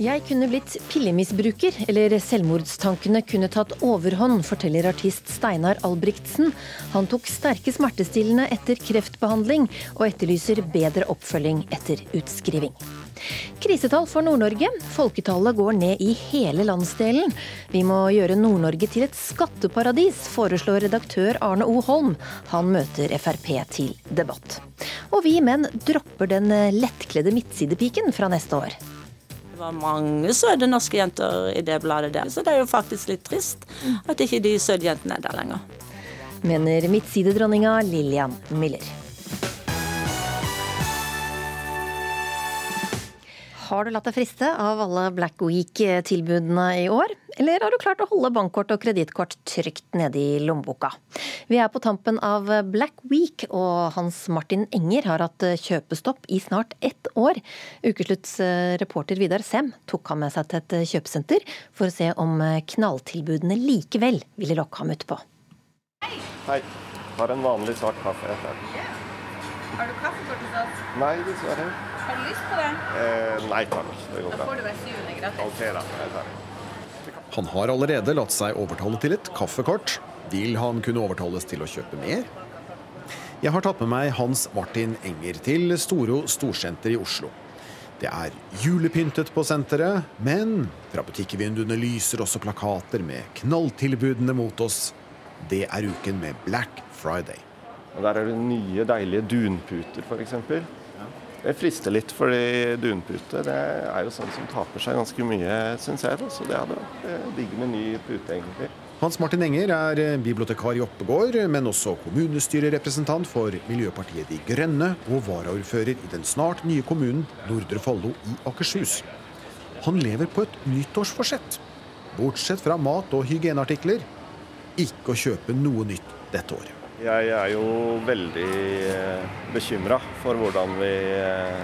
Jeg kunne blitt pillemisbruker, eller selvmordstankene kunne tatt overhånd, forteller artist Steinar Albrigtsen. Han tok sterke smertestillende etter kreftbehandling, og etterlyser bedre oppfølging etter utskriving. Krisetall for Nord-Norge. Folketallet går ned i hele landsdelen. Vi må gjøre Nord-Norge til et skatteparadis, foreslår redaktør Arne O. Holm. Han møter Frp til debatt. Og vi menn dropper den lettkledde midtsidepiken fra neste år. Var mange søte norske jenter i det bladet der, så det er jo faktisk litt trist at ikke de søte jentene er der lenger. Mener midtsidedronninga Lillian Miller. Har du latt deg friste av alle Black Week-tilbudene i år? Eller har du klart å holde bankkort og kredittkort trygt nede i lommeboka? Vi er på tampen av Black Week, og Hans Martin Enger har hatt kjøpestopp i snart ett år. Ukeslutts reporter Vidar Sem tok ham med seg til et kjøpesenter for å se om knalltilbudene likevel ville lokke ham utpå. Hei. Hei. Har en vanlig svart kaffe. Ja. Har du oss? Nei, dessverre. Har du lyst på det? Eh, nei takk. Det går Da får du være syvende gratis. Ok, da. Jeg tar det. Han har allerede latt seg overtale til et kaffekort. Vil han kunne overtales til å kjøpe mer? Jeg har tatt med meg Hans Martin Enger til Storo Storsenter i Oslo. Det er julepyntet på senteret, men fra butikkvinduene lyser også plakater med knalltilbudene mot oss. Det er uken med Black Friday. Og der er det nye, deilige dunputer, f.eks. Det frister litt, fordi dunpute det er jo sånn som taper seg ganske mye, syns jeg. Så det hadde vært digg med ny pute, egentlig. Hans Martin Enger er eh, bibliotekar i Oppegård, men også kommunestyrerepresentant for Miljøpartiet De Grønne og varaordfører i den snart nye kommunen Nordre Follo i Akershus. Han lever på et nyttårsforsett. Bortsett fra mat og hygieneartikler, ikke å kjøpe noe nytt dette året. Jeg er jo veldig bekymra for hvordan vi eh,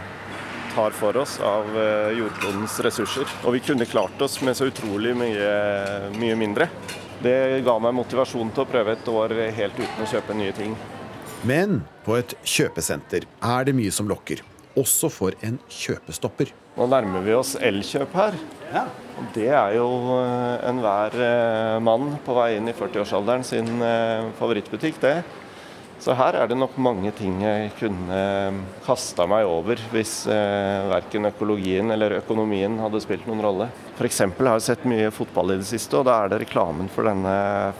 tar for oss av eh, jordklodens ressurser. Og vi kunne klart oss med så utrolig mye, mye mindre. Det ga meg motivasjon til å prøve et år helt uten å kjøpe nye ting. Men på et kjøpesenter er det mye som lokker, også for en kjøpestopper. Nå nærmer vi oss Elkjøp her. Og Det er jo eh, enhver eh, mann på vei inn i 40-årsalderen sin eh, favorittbutikk, det. Så her er det nok mange ting jeg kunne kasta meg over hvis eh, verken økologien eller økonomien hadde spilt noen rolle. F.eks. har jeg sett mye fotball i det siste, og da er det reklamen for denne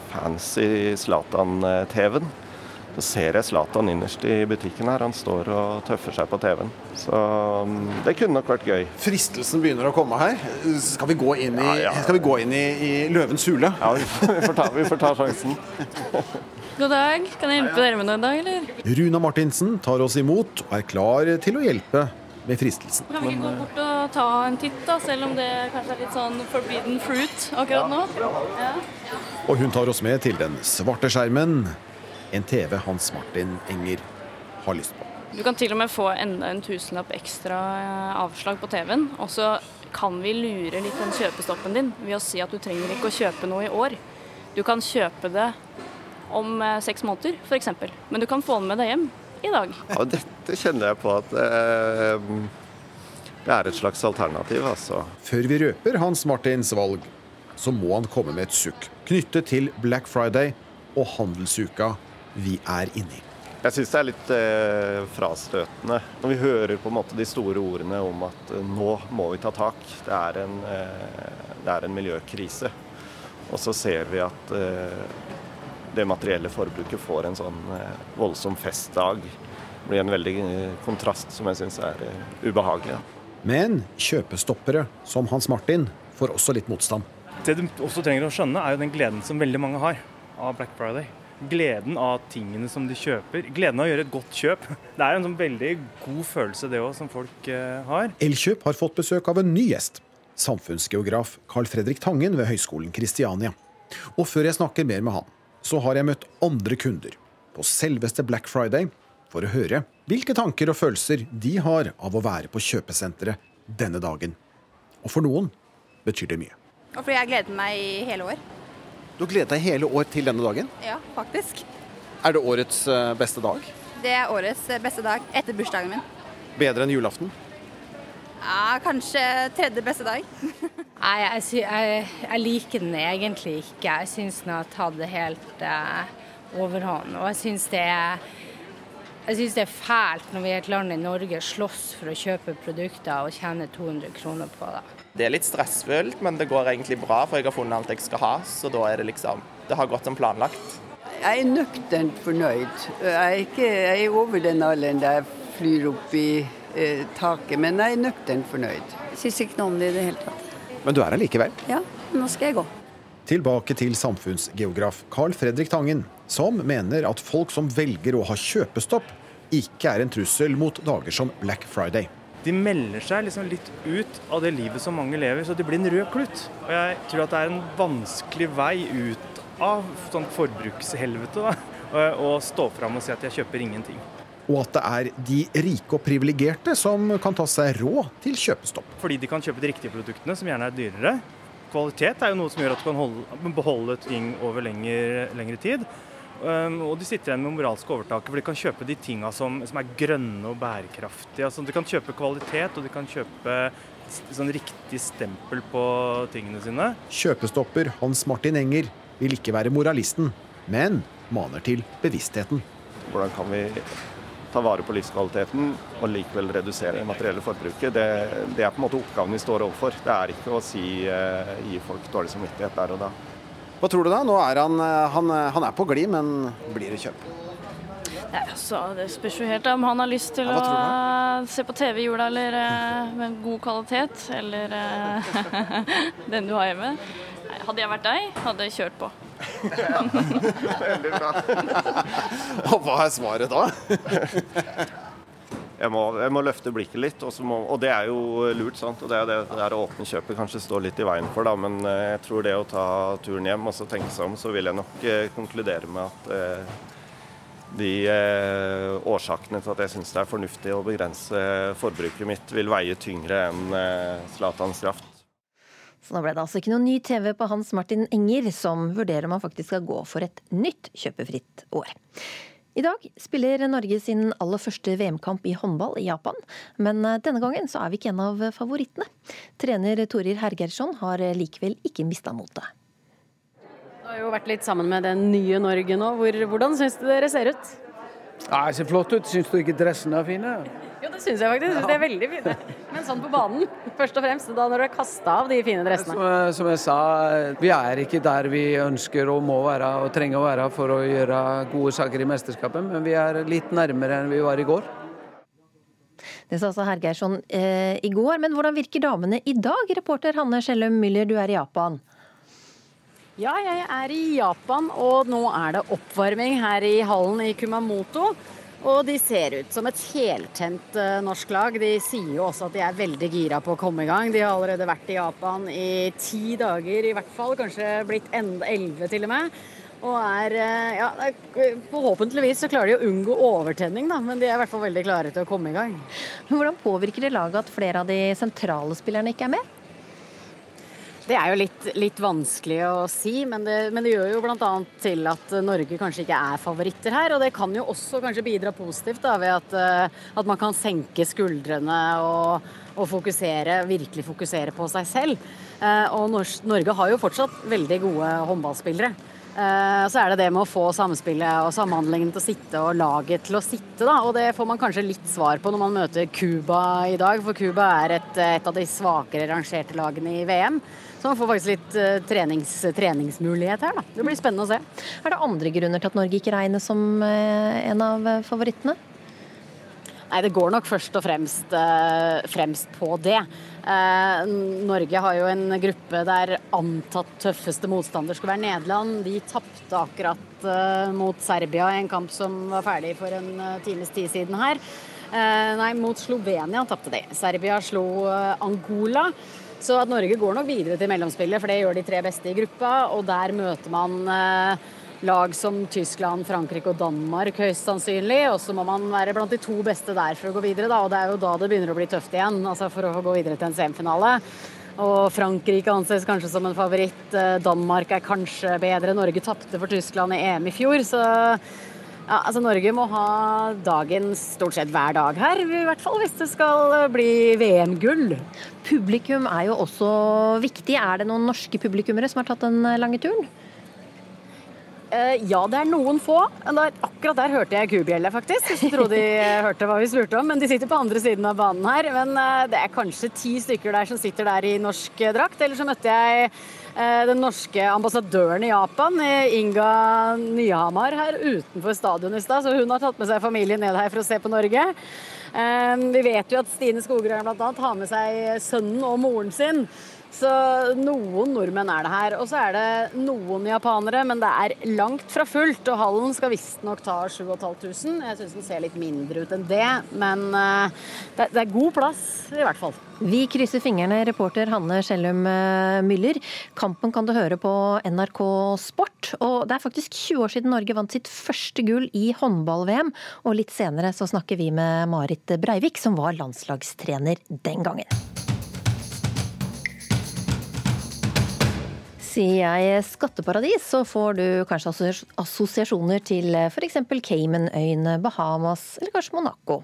fancy Zlatan-TV-en. Så ser jeg Zlatan innerst i butikken her, han står og tøffer seg på TV-en. Så mm, det kunne nok vært gøy. Fristelsen begynner å komme her. Skal vi gå inn i, Ja, ja. Skal vi gå inn i, i løvens hule? Ja, vi får, vi får, ta, vi får ta sjansen. God dag. Kan jeg hjelpe dere med noe i dag, eller? Runa Martinsen tar oss imot og er klar til å hjelpe med fristelsen. Kan vi ikke gå bort og ta en titt, da, selv om det kanskje er litt sånn forbidden fruit akkurat nå? Ja. Og hun tar oss med til den svarte skjermen. En TV Hans Martin Enger har lyst på. Du kan til og med få enda en tusenlapp ekstra eh, avslag på TV-en. Og så kan vi lure litt den kjøpestoppen din ved å si at du trenger ikke å kjøpe noe i år. Du kan kjøpe det om eh, seks måneder, f.eks. Men du kan få den med deg hjem i dag. Ja, dette kjenner jeg på at eh, det er et slags alternativ, altså. Før vi røper Hans Martins valg, så må han komme med et sukk knyttet til Black Friday og handelsuka vi er inne i. Jeg syns det er litt eh, frastøtende når vi hører på en måte de store ordene om at eh, nå må vi ta tak. Det er en, eh, det er en miljøkrise. Og så ser vi at eh, det materielle forbruket får en sånn eh, voldsom festdag. Det blir en veldig eh, kontrast som jeg syns er eh, ubehagelig. Men kjøpestoppere som Hans Martin får også litt motstand. Det du også trenger å skjønne, er jo den gleden som veldig mange har av Black Friday. Gleden av tingene som de kjøper. Gleden av å gjøre et godt kjøp. Det er en sånn veldig god følelse det òg, som folk eh, har. Elkjøp har fått besøk av en ny gjest. Samfunnsgeograf Carl Fredrik Tangen ved Høgskolen Kristiania. Og før jeg snakker mer med han, så har jeg møtt andre kunder på selveste Black Friday for å høre hvilke tanker og følelser de har av å være på kjøpesenteret denne dagen. Og for noen betyr det mye. Og fordi jeg gleder meg i hele år. Du har gledet deg hele år til denne dagen. Ja, faktisk. Er det årets eh, beste dag? Det er årets beste dag etter bursdagen min. Bedre enn julaften? Ja, kanskje tredje beste dag. Nei, jeg, sy jeg, jeg liker den egentlig ikke. Jeg syns den har tatt det helt eh, overhånd. Og jeg syns det det er fælt når vi i et land i Norge slåss for å kjøpe produkter og tjene 200 kroner på det. Det er litt stressfullt, men det går egentlig bra, for jeg har funnet alt jeg skal ha. Så da er det liksom Det har gått som planlagt. Jeg er nøkternt fornøyd. Jeg er, ikke, jeg er over den alderen der jeg flyr opp i eh, taket, men jeg er nøkternt fornøyd. Jeg syns ikke noe om det i det hele tatt. Men du er her likevel? Ja, nå skal jeg gå. Tilbake til samfunnsgeograf Carl Fredrik Tangen, som mener at folk som velger å ha kjøpestopp, ikke er en trussel mot dager som Black Friday. De melder seg liksom litt ut av det livet som mange lever, så det blir en rød klut. Og jeg tror at det er en vanskelig vei ut av sånn forbrukshelvete å stå fram og si at jeg kjøper ingenting. Og at det er de rike og privilegerte som kan ta seg råd til kjøpestopp. Fordi de kan kjøpe de riktige produktene, som gjerne er dyrere. Kvalitet er jo noe som gjør at du kan holde, beholde ting over lengre, lengre tid. Um, og de sitter igjen med moralsk overtaket, for de kan kjøpe de tinga som, som, er grønne og bærekraftige. Altså, de kan kjøpe kvalitet, og de kan kjøpe sånn riktig stempel på tingene sine. Kjøpestopper Hans Martin Enger vil ikke være moralisten, men maner til bevisstheten. Hvordan kan vi ta vare på livskvaliteten og likevel redusere det materielle forbruket? Det, det, er på en måte oppgaven vi står overfor. Det er ikke å si, uh, gi folk dårlig samvittighet der og da. Hva tror du da? Nå er han, eh, han, eh, han er på glid, men blir det kjøp? Nei, altså, Det spørs jo helt om han har lyst til ja, å se på TV i jula eller med god kvalitet, eller den du har hjemme. Nei, hadde jeg vært deg, hadde jeg kjørt på. Veldig bra. Og hva er svaret da? Jeg, må, jeg må, løfte blikket litt, og, må, og, det er jo lurt. sant? Og Det er det, er å åpne kjøpet kanskje står litt i veien for, da, men eh, jeg tror det å ta turen hjem og så tenke seg om, så vil jeg nok eh, konkludere med at eh, de eh, årsakene til at jeg syns det er fornuftig å begrense forbruket mitt, vil veie tyngre enn eh, Zlatans kraft. Så nå ble det altså ikke noe ny TV på Hans Martin Enger, som vurderer om han faktisk skal gå for et nytt kjøpefritt år. I dag spiller Norge sin aller første VM-kamp i håndball i Japan. Men eh, denne gangen så er vi ikke en av favorittene. Trener Torir Hergersson har likevel ikke mista motet. Du har jo vært litt sammen med det nye Norge nå. hvordan syns du dere ser ut? Ja, det ser flott ut. Syns du ikke dressene er fine? Jo, det syns jeg faktisk. De er veldig fine. Men sånn på banen, først og fremst. Da når du har kasta av de fine dressene. Som, som, jeg sa, vi er ikke der vi ønsker og må være og trenger å være for å gjøre gode saker i mesterskapet, men vi er litt nærmere enn vi var i går. Det sa altså Hergeirsson eh, i går. Men hvordan virker damene i dag? Reporter Hanne Skjellum Müller, du er i Japan. Ja, jeg er i Japan, og nå er det oppvarming her i hallen i Kumamoto. Og de ser ut som et heltent uh, norsk lag. De sier jo også at de er veldig gira på å komme i gang. De har allerede vært i Japan i ti dager i hvert fall, kanskje blitt elleve til og med. Og er, uh, ja, Forhåpentligvis så klarer de å unngå overtenning, da, men de er i hvert fall veldig klare til å komme i gang. Hvordan påvirker det laget at flere av de sentrale spillerne ikke er med? Det er jo litt, litt vanskelig å si, men det, men det gjør jo bl.a. til at Norge kanskje ikke er favoritter her. Og det kan jo også kanskje bidra positivt da, ved at, eh, at man kan senke skuldrene og, og fokusere, virkelig fokusere på seg selv. Eh, og Norge har jo fortsatt veldig gode håndballspillere. Eh, så er det det med å få samspillet og samhandlingen til å sitte og laget til å sitte, da. Og det får man kanskje litt svar på når man møter Cuba i dag, for Cuba er et, et av de svakere rangerte lagene i VM. Så man får faktisk litt uh, trenings, treningsmulighet her. Da. Det blir spennende å se. Er det andre grunner til at Norge ikke regnes som uh, en av eh, favorittene? Nei, Det går nok først og fremst, fremst på det. Norge har jo en gruppe der antatt tøffeste motstander skal være Nederland. De tapte akkurat mot Serbia i en kamp som var ferdig for en times tid siden her. nei, mot Slovenia tapte de. Serbia slo Angola. Så at Norge går nok videre til mellomspillet, for det gjør de tre beste i gruppa. Og der møter man eh, lag som Tyskland, Frankrike og Danmark høyst sannsynlig. Og så må man være blant de to beste der for å gå videre, da. Og det er jo da det begynner å bli tøft igjen, altså for å gå videre til en semifinale. Og Frankrike anses kanskje som en favoritt. Eh, Danmark er kanskje bedre. Norge tapte for Tyskland i EM i fjor, så Ja, altså Norge må ha dagen stort sett hver dag her, i hvert fall hvis det skal bli VM-gull. Publikum er jo også viktig. Er det noen norske publikummere som har tatt den lange turen? Uh, ja, det er noen få. Akkurat der hørte jeg kubjella, faktisk. Jeg trodde de hørte hva vi spurte om. Men de sitter på andre siden av banen her. Men det er kanskje ti stykker der som sitter der i norsk drakt. Eller så møtte jeg den norske ambassadøren i Japan, Inga Nyhamar, her utenfor stadion i stad. Så hun har tatt med seg familien ned her for å se på Norge. Vi vet jo at Stine Skogrøyen bl.a. har med seg sønnen og moren sin. Så noen nordmenn er det her. Og så er det noen japanere, men det er langt fra fullt. Og hallen skal visstnok ta 7500. Jeg syns den ser litt mindre ut enn det, men det, det, er god plass, i hvert fall. Vi krysser fingrene, reporter Hanne Skjellum eh, Myller. Kampen kan du høre på NRK Sport. Og det er faktisk 20 år siden Norge vant sitt første gull i håndball-VM. Og litt senere så snakker vi med Marit Breivik, som var landslagstrener den gangen. Sier jeg skatteparadis, så får du kanskje assosiasjoner til f.eks. Caymanøyene, Bahamas eller kanskje Monaco.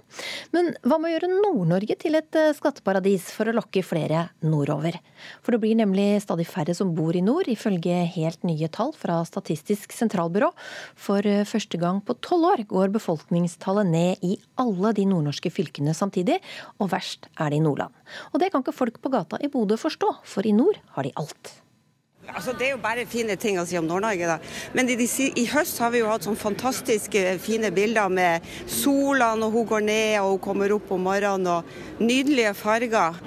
Men hva med å gjøre Nord-Norge til et eh, skatteparadis for å lokke flere nordover? For det blir nemlig stadig færre som bor i nord, ifølge helt nye tall fra Statistisk sentralbyrå. For eh, første gang på tolv år går befolkningstallet ned i alle de nordnorske fylkene samtidig, og verst er det i Nordland. Og det kan ikke folk på gata i Bodø forstå, for i nord har de alt. Altså, det er jo bare fine ting å si om Nord-Norge, da. Men i, de, i, høst har vi jo hatt sånn fantastiske fine bilder med sola når hun går ned og hun kommer opp om morgenen, og nydelige farger.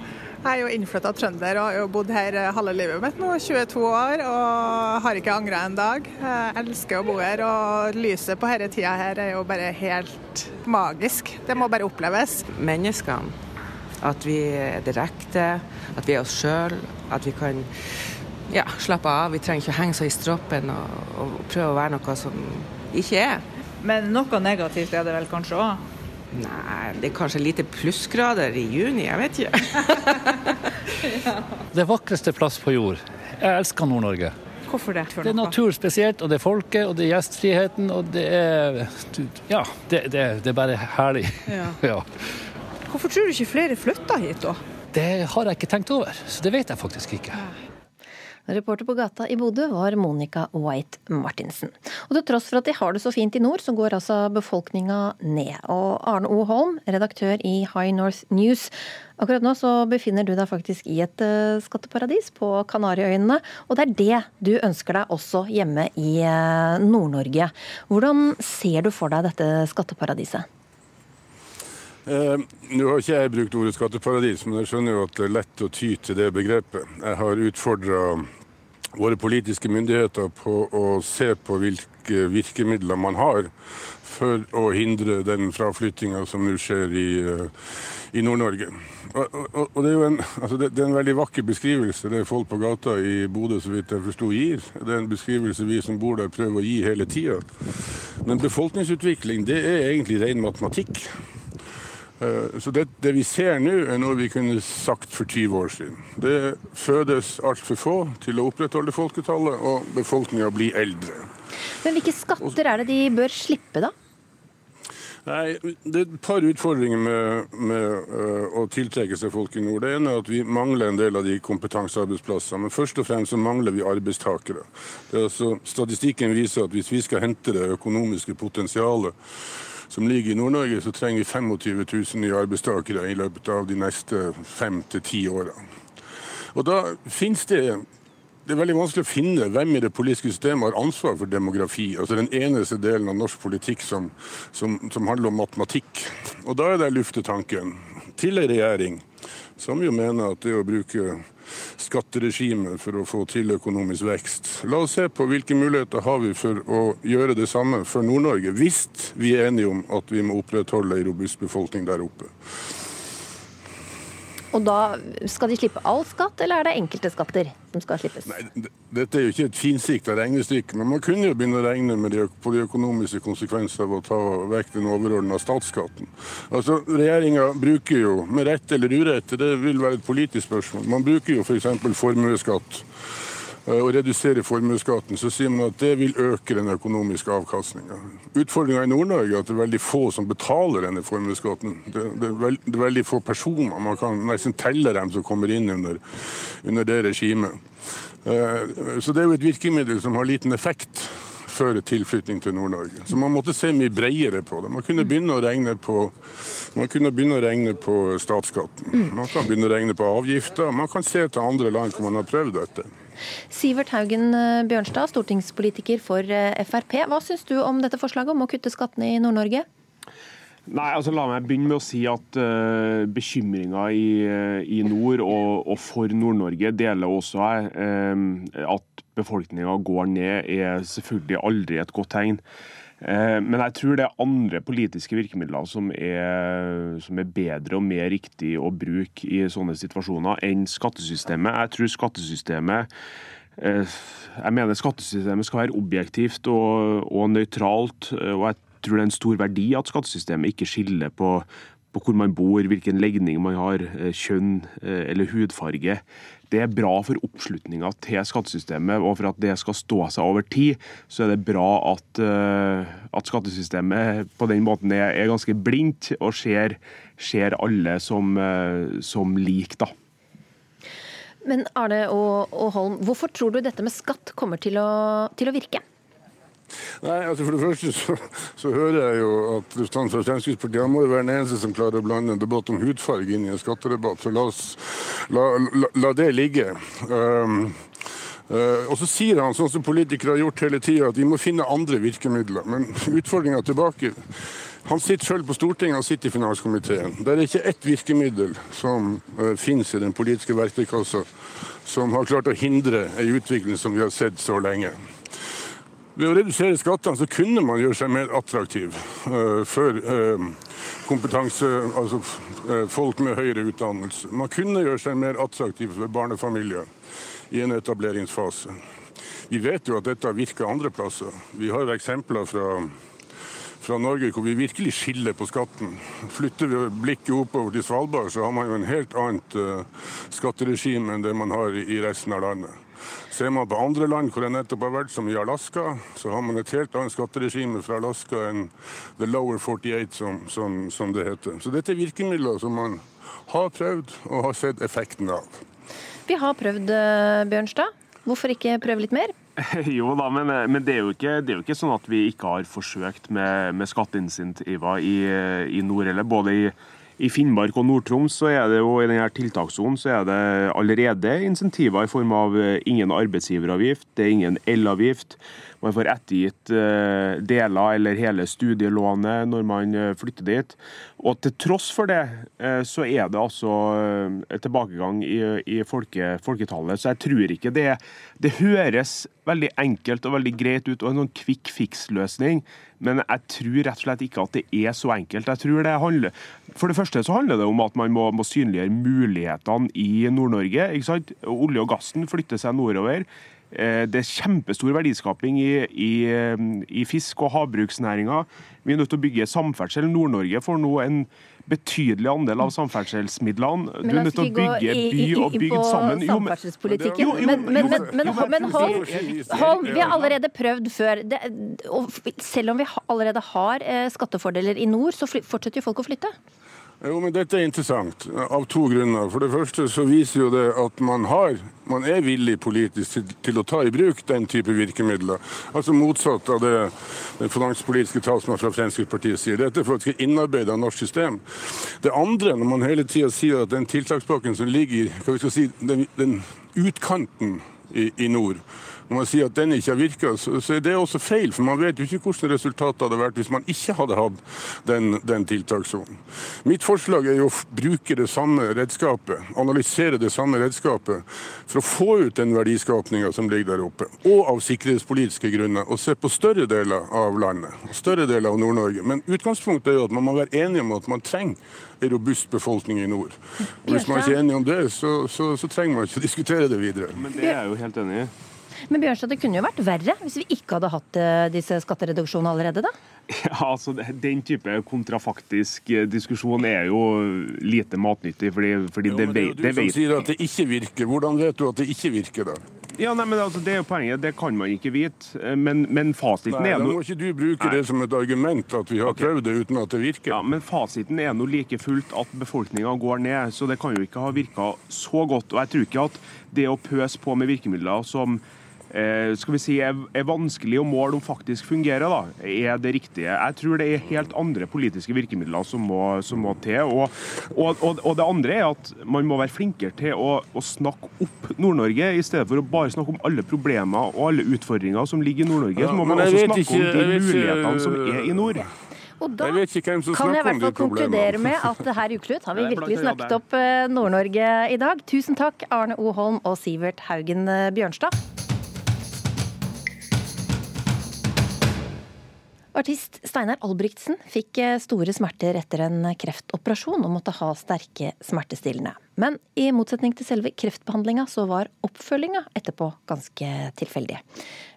Jeg er jo innflytta trønder og har jo bodd her halve livet mitt nå, 22 år, og har ikke angra en dag. Jeg elsker å bo her, og lyset på denne tida her er jo bare helt magisk. Det må bare oppleves. Menneskene. At vi er direkte, at vi er oss sjøl, at vi kan ja, slappe av. Vi trenger ikke å henge seg i stroppen og, og, prøve å være noe som ikke er. Men noe negativt er det vel kanskje òg? Nei, det er kanskje lite plussgrader i juni, jeg vet ikke. ja. Det vakreste plass på jord. Jeg elsker Nord-Norge. Hvorfor det? Det er natur spesielt, og det er folket, og det er gjestfriheten, og det er Ja, det, det, det er bare herlig. Ja. ja. Hvorfor tror du ikke flere flytter hit, da? Det har jeg ikke tenkt over, så det vet jeg faktisk ikke. Ja. Reporter på gata i Bodø var Monica White Martinsen. Og til tross for at de har det så fint i nord, så går altså befolkninga ned. Og Arne O. Holm, redaktør i High North News. Akkurat nå så befinner du deg faktisk i et uh, skatteparadis på Kanariøyene. Og det er det du ønsker deg også hjemme i uh, Nord-Norge. Hvordan ser du for deg dette skatteparadiset? Eh, nå har ikke jeg brukt ordet skatteparadis, men jeg skjønner jo at det er lett å ty til det begrepet. Jeg har utfordra våre politiske myndigheter på å se på hvilke virkemidler man har for å hindre den fraflyttinga som nå skjer i, eh, i Nord-Norge. Og, og, og, det, er en, altså det, det, er en veldig vakker beskrivelse det er folk på gata i Bodø så vidt jeg forsto gir. Det er en beskrivelse vi som bor der prøver å gi hele tida. Men befolkningsutvikling det er egentlig ren matematikk. Eh, så det, det, vi ser nå, er noe vi kunne sagt for 20 år siden. Det fødes altfor få til å opprettholde folketallet, og befolkninga blir eldre. Men hvilke skatter er det de bør slippe, da? Nei, Det er et par utfordringer med, med uh, å tiltrekke seg folk i nord. Det ene er at vi mangler en del av de kompetansearbeidsplassene. Men først og fremst så mangler vi arbeidstakere. Altså, statistikken viser at hvis vi skal hente det økonomiske potensialet som ligger i Nord-Norge, så trenger vi 25 000 nye arbeidstakere i løpet av de neste fem til ti årene. Og da finnes det det er veldig vanskelig å finne hvem i det politiske systemet har ansvar for demografi. Altså den eneste delen av norsk politikk som, som, som handler om matematikk. Og da er det luftetanken til en regjering som jo mener at det å bruke skatteregimet for å få til økonomisk vekst. La oss se på hvilke muligheter har vi for å gjøre det samme for Nord-Norge, hvis vi er enige om at vi må opprettholde en robust befolkning der oppe. Og da skal de slippe all skatt, eller er det enkelte skatter som skal slippes? Nei, Dette er jo ikke et finsikta regnestykke, men man kunne jo begynne å regne de, på de økonomiske konsekvenser av å ta vekk den overordna statsskatten. Altså, Regjeringa bruker jo, med rett eller urett, det vil være et politisk spørsmål, man bruker jo f.eks. For formuesskatt eh, og redusere formuesskatten, så sier man at det vil øke den økonomiske avkastninga. Utfordringa i Nord-Norge er at det er veldig få som betaler denne formuesskatten. Det, det, veld, det, er veldig få personer. Man kan nesten telle dem som kommer inn under, under det regimet. Eh, så det er jo et virkemiddel som har liten effekt før tilflytting til Nord-Norge. Så man måtte se mye bredere på det. Man kunne begynne å regne på, å regne på statsskatten. Man kan begynne å regne på avgifter. Man kan se til andre land hvor man har prøvd dette. Sivert Haugen eh, Bjørnstad, stortingspolitiker for eh, Frp. Hva syns du om dette forslaget om å kutte skattene i Nord-Norge? Nei, altså La meg begynne med å si at uh, bekymringa i, i, nord og, og for Nord-Norge deler også jeg. Um, at befolkninga går ned er selvfølgelig aldri et godt tegn. Uh, men jeg tror det er andre politiske virkemidler som er, som er bedre og mer riktig å bruke i sånne situasjoner enn skattesystemet. Jeg tror skattesystemet jeg mener skattesystemet skal være objektivt og, og nøytralt. og jeg tror det er en stor verdi at skattesystemet ikke skiller på, på hvor man bor, hvilken legning man har, eh, kjønn eh, eller hudfarge. Det er bra for oppslutninga til skattesystemet, og for at det skal stå seg over tid, så er det bra at, eh, at skattesystemet på den måten er, er ganske blindt og ser, ser alle som, som lik, da. Men Arne og, og Holm, hvorfor tror du dette med skatt kommer til å, til å virke? Nei, altså For det første så, så hører jeg jo at representanten fra Fremskrittspartiet han må jo være den eneste som klarer å blande en debatt om hudfarge inn i en skattedebatt. Så la, oss, la, la, la det ligge. Um, Uh, og så sier han, sånn som politikere har gjort hele tida, at vi må finne andre virkemidler. Men utfordringa tilbake Han sitter selv på Stortinget, han sitter i finanskomiteen. Det er ikke ett virkemiddel som uh, finnes i den politiske verktøykassa som har klart å hindre ei utvikling som vi har sett så lenge. Ved å redusere skattene så kunne man gjøre seg mer attraktiv uh, for uh, kompetanse, altså uh, folk med høyere utdannelse. Man kunne gjøre seg mer attraktiv for barnefamilier i en etableringsfase. Vi vet jo at dette virker andre plasser. Vi har eksempler fra, fra Norge hvor vi virkelig skiller på skatten. Flytter vi blikket oppover til Svalbard, så har man jo en helt annet skatteregime enn det man har i resten av landet. Ser man på andre land hvor det nettopp har vært, som i Alaska, så har man et helt annet skatteregime fra Alaska enn the lower 48, som, som, som det heter. Så dette er virkemidler som man har prøvd og har sett effekten av. Vi har prøvd, eh, Bjørnstad. Hvorfor ikke prøve litt mer? Jo da, men, eh, men det, er ikke, det, er jo ikke, sånn at vi ikke har forsøkt med, med skatteinsentiver i, i nord, eller både i i Finnmark og Nord-Troms er det jo i denne tiltakssonen er det allerede insentiver i form av eh, ingen arbeidsgiveravgift, det er ingen elavgift. Man får ettergitt eh, deler eller hele studielånet når man eh, flytter dit. Og til tross for det, så er det altså tilbakegang i, i folke, folketallet. Så jeg tror ikke det Det høres veldig enkelt og veldig greit ut og en sånn quick fix-løsning. Men jeg tror rett og slett ikke at det er så enkelt. Jeg tror det handler, For det første så handler det om at man må, må synliggjøre mulighetene i Nord-Norge. ikke sant? Olje og gassen flytter seg nordover. Eh, det er kjempestor verdiskaping i, i, i fisk- og havbruksnæringa. Vi er nødt til å bygge samferdsel. Nord-Norge får nå en betydelig andel av samferdselsmidlene. Du er nødt til å bygge by og bygd sammen. Jo, samferdselspolitikken. Men, men, men, men Holm, Holm, vi har allerede prøvd før. Det, selv om vi allerede har eh, skattefordeler i nord, så fortsetter jo folk å flytte. Jo, men Dette er interessant av to grunner. For det første så viser jo det at man, har, man er villig politisk til, til, å ta i bruk den type virkemidler. Altså motsatt av det den finanspolitiske talsmannen fra Fremskrittspartiet sier. Dette er for skal innarbeide norsk system. Det andre, når man hele tida sier at den tiltakspakken som ligger i si, den, den utkanten i, i nord når man sier at den ikke har virka, så, er det også feil. For man vet jo ikke hvordan resultatet hadde vært hvis man ikke hadde hatt den, den tiltakssonen. Mitt forslag er jo å bruke det samme redskapet, analysere det samme redskapet, for å få ut den verdiskapninga som ligger der oppe. Og av sikkerhetspolitiske grunner. Og se på større deler av landet. Større deler av Nord-Norge. Men utgangspunktet er jo at man må være enig om at man trenger en robust befolkning i nord. Og Hvis man ikke er enig om det, så, så, så trenger man ikke diskutere det videre. Men det er jeg jo helt enig i. Men Bjørnstad, det kunne jo vært verre hvis vi ikke hadde hatt eh, disse skattereduksjonene allerede, da? Ja, altså Den type kontrafaktisk eh, diskusjon er jo lite matnyttig. fordi, fordi jo, det, det, er jo du som sier at det ikke virker. Hvordan vet du at det ikke virker, da? Ja, nei, men altså, Det er jo poenget, det kan man ikke vite. Eh, men, men fasiten Nei, er Da no... må ikke du bruke det som et argument at vi har prøvd det uten at det virker. Ja, Men fasiten er nå like fullt at befolkninga går ned, så det kan jo ikke ha virka så godt. Og jeg tror ikke at det å pøse på med virkemidler som skal vi si, er, er vanskelig å måle om faktisk fungerer, da, er det riktige. Jeg tror det er helt andre politiske virkemidler som må, som må til. Og, og, og, og det andre er at man må være flinkere til å, å snakke opp Nord-Norge, i stedet for å bare snakke om alle problemer og alle utfordringer som ligger i Nord-Norge. Ja, så må man også snakke ikke- om de mulighetene som er i nord. Og da kan jeg i hvert fall konkludere med at her i Ukeslutt har vi virkelig snakket opp eh, Nord-Norge i dag. Tusen takk, Arne O. Holm og Sivert Haugen eh, Bjørnstad. Artist Steinar Albrigtsen fikk eh, store smerter etter en kreftoperasjon og måtte ha sterke smertestillende. Men i motsetning til selve kreftbehandlinga, så var oppfølginga etterpå ganske tilfeldig.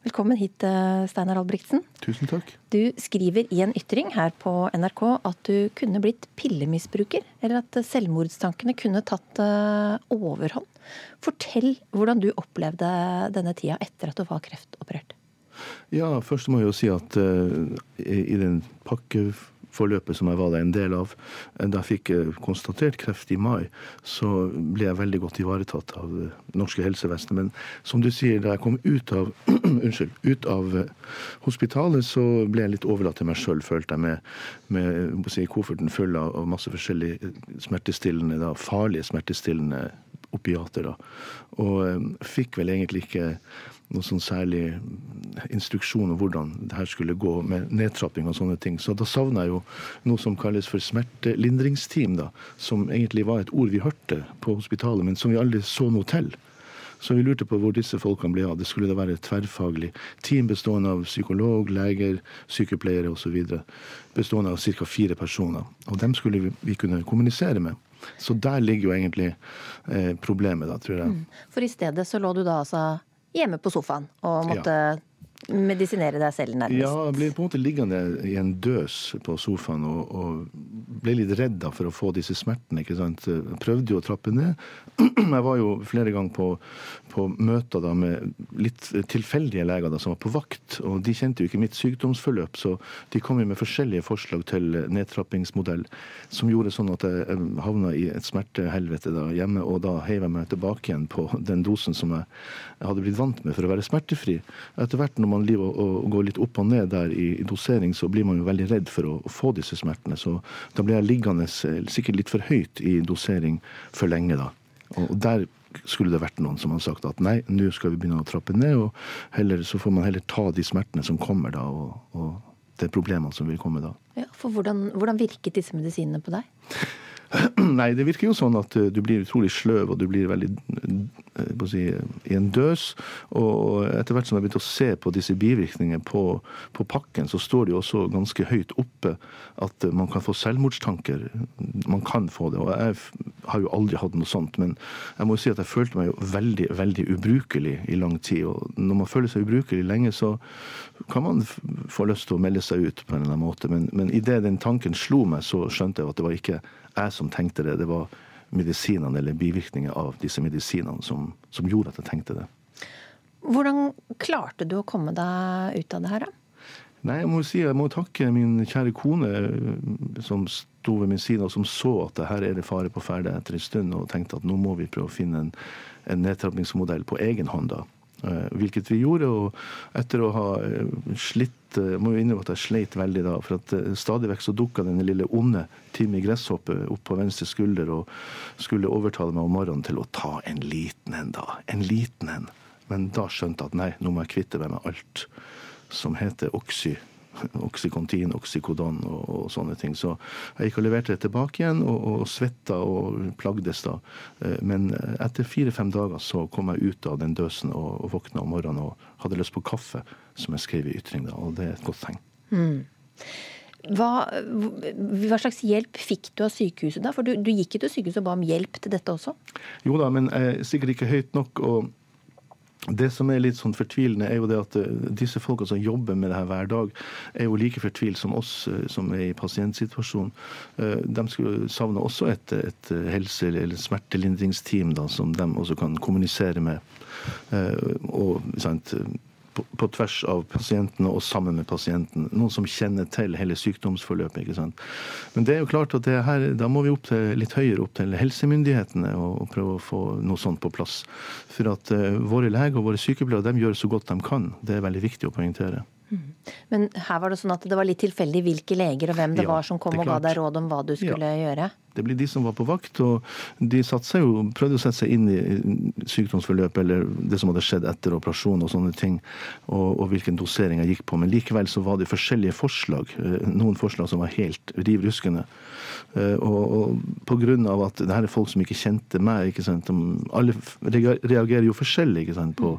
Velkommen hit, eh, Steinar Albrigtsen. Tusen takk. Du skriver i en ytring her på NRK at du kunne blitt pillemisbruker, eller at selvmordstankene kunne tatt eh, overhånd. Fortell hvordan du opplevde denne tida etter at du var kreftoperert. Ja, først må jeg jo si at uh, i, i den pakkeforløpet som jeg var en del av, eh, da jeg fikk konstatert kreft i mai, så ble jeg veldig godt ivaretatt av det norske helsevesenet. Men som du sier, da jeg kom ut av, unnskyld, ut av hospitalet, så ble jeg litt overlatt til meg sjøl, følte jeg, med, med si, kofferten full av, av masse forskjellige smertestillende, da, farlige smertestillende opiater. Da. Og fikk vel egentlig ikke noe sånn særlig instruksjon om hvordan det her skulle gå med nedtrapping og sånne ting. Så da savna jeg jo noe som kalles for smertelindringsteam, da. Som egentlig var et ord vi hørte på hospitalet, men som vi aldri så noe til. Så vi lurte på hvor disse folkene ble av. Det skulle da være et tverrfaglig team bestående av psykolog, leger, sykepleiere osv. Bestående av ca. fire personer. Og dem skulle vi, kunne kommunisere med. Så der ligger jo egentlig eh, problemet, da, tror jeg. For i stedet så lå du da altså hjemme på sofaen og måtte medisinere deg selv nærmest. Ja, jeg ble på en måte liggende i en døs på sofaen og, og ble litt redd for å få disse smertene. ikke sant? Jeg prøvde jo å trappe ned. Jeg var jo flere ganger på, på møter da med litt tilfeldige leger da, som var på vakt. og De kjente jo ikke mitt sykdomsforløp, så de kom jo med forskjellige forslag til nedtrappingsmodell som gjorde sånn at jeg havna i et smertehelvete da hjemme, og da heiv jeg meg tilbake igjen på den dosen som jeg hadde blitt vant med for å være smertefri. Etter hvert når man liver og, går litt opp og ned der i, dosering, så blir man jo veldig redd for å, få disse smertene. Så da ble jeg liggende sikkert litt for høyt i dosering for lenge, da. Og, og der skulle det vært noen som hadde sagt at nei, nå skal vi begynne å trappe ned, og heller, så får man heller ta de smertene som kommer da, og, og de problemene som vil komme da. Ja, for hvordan, hvordan virket disse medisinene på deg? Nei, det virker jo sånn at du blir utrolig sløv, og du blir veldig si, i en døs. Og etter hvert som jeg begynte å se på disse bivirkningene på, på, pakken, så står det jo også ganske høyt oppe at man kan få selvmordstanker. Man kan få det. Og jeg har jo aldri hatt noe sånt, men jeg må jo si at jeg følte meg jo veldig, veldig ubrukelig i lang tid. Og når man føler seg ubrukelig lenge, så kan man få lyst til å melde seg ut på en eller annen måte. Men, men idet den tanken slo meg, så skjønte jeg at det var ikke jeg som tenkte det. Det var medisinene eller bivirkninger av disse medisinene som, som, gjorde at jeg tenkte det. Hvordan klarte du å komme deg ut av det her, da? Nei, Jeg må si jeg må takke min kjære kone som sto ved min side, og som så at her er det fare på ferde etter en stund, og tenkte at nå må vi prøve å finne en, en nedtrappingsmodell på egen hånd. da. Hvilket vi gjorde. Og etter å ha slitt Jeg må jo innrømme at jeg sleit veldig da. For at stadig vekk så dukka denne lille onde Timmy Gresshoppe opp på venstre skulder og skulle overtale meg om morgenen til å ta en liten en, da. En liten en. Men da skjønte jeg at nei, nå må jeg kvitte meg med alt som heter Oxy. Oxycontin, Oxycodon og, og, sånne ting. Så jeg gikk og leverte det tilbake igjen, og, og svetta og plagdes da. Men etter fire-fem dager så kom jeg ut av den døsen og, og våkna om morgenen og hadde lyst på kaffe, som jeg skrev i ytring da, og det er et godt tegn. Mm. Hva, hva, slags hjelp fikk du av sykehuset da? For du, du gikk jo til sykehuset og ba om hjelp til dette også? Jo da, men eh, sikkert ikke høyt nok. og Det som er litt sånn fortvilende, er jo det at eh, disse folka som jobber med det her hver dag, er jo like fortvilt som oss eh, som er i pasientsituasjonen. Eh, De skulle savne også et, et helse- eller smertelindringsteam da, som de også kan kommunisere med. Og sant, på, på, tvers av pasientene og sammen med pasienten. Noen som kjenner til hele sykdomsforløpet. ikke sant? Men det er jo klart at det her, da må vi opp til, litt høyere opp til helsemyndighetene og, og prøve å få noe sånt på plass. For at uh, våre leger og våre sykepleiere de gjør så godt de kan. Det er veldig viktig å poengtere. Mm. Men her var det sånn at det var litt tilfeldig hvilke leger og hvem det ja, var som kom og ga deg råd om hva du skulle ja. gjøre? Det blir de som var på vakt, og de jo, prøvde å sette seg inn i sykdomsforløpet eller det som hadde skjedd etter operasjon og sånne ting, og, og hvilken dosering jeg gikk på. Men likevel så var det forskjellige forslag. Eh, noen forslag som var helt riv ruskende. Eh, og, og på grunn av at det her er folk som ikke kjente meg, ikke sant? alle reagerer jo forskjellig ikke sant? på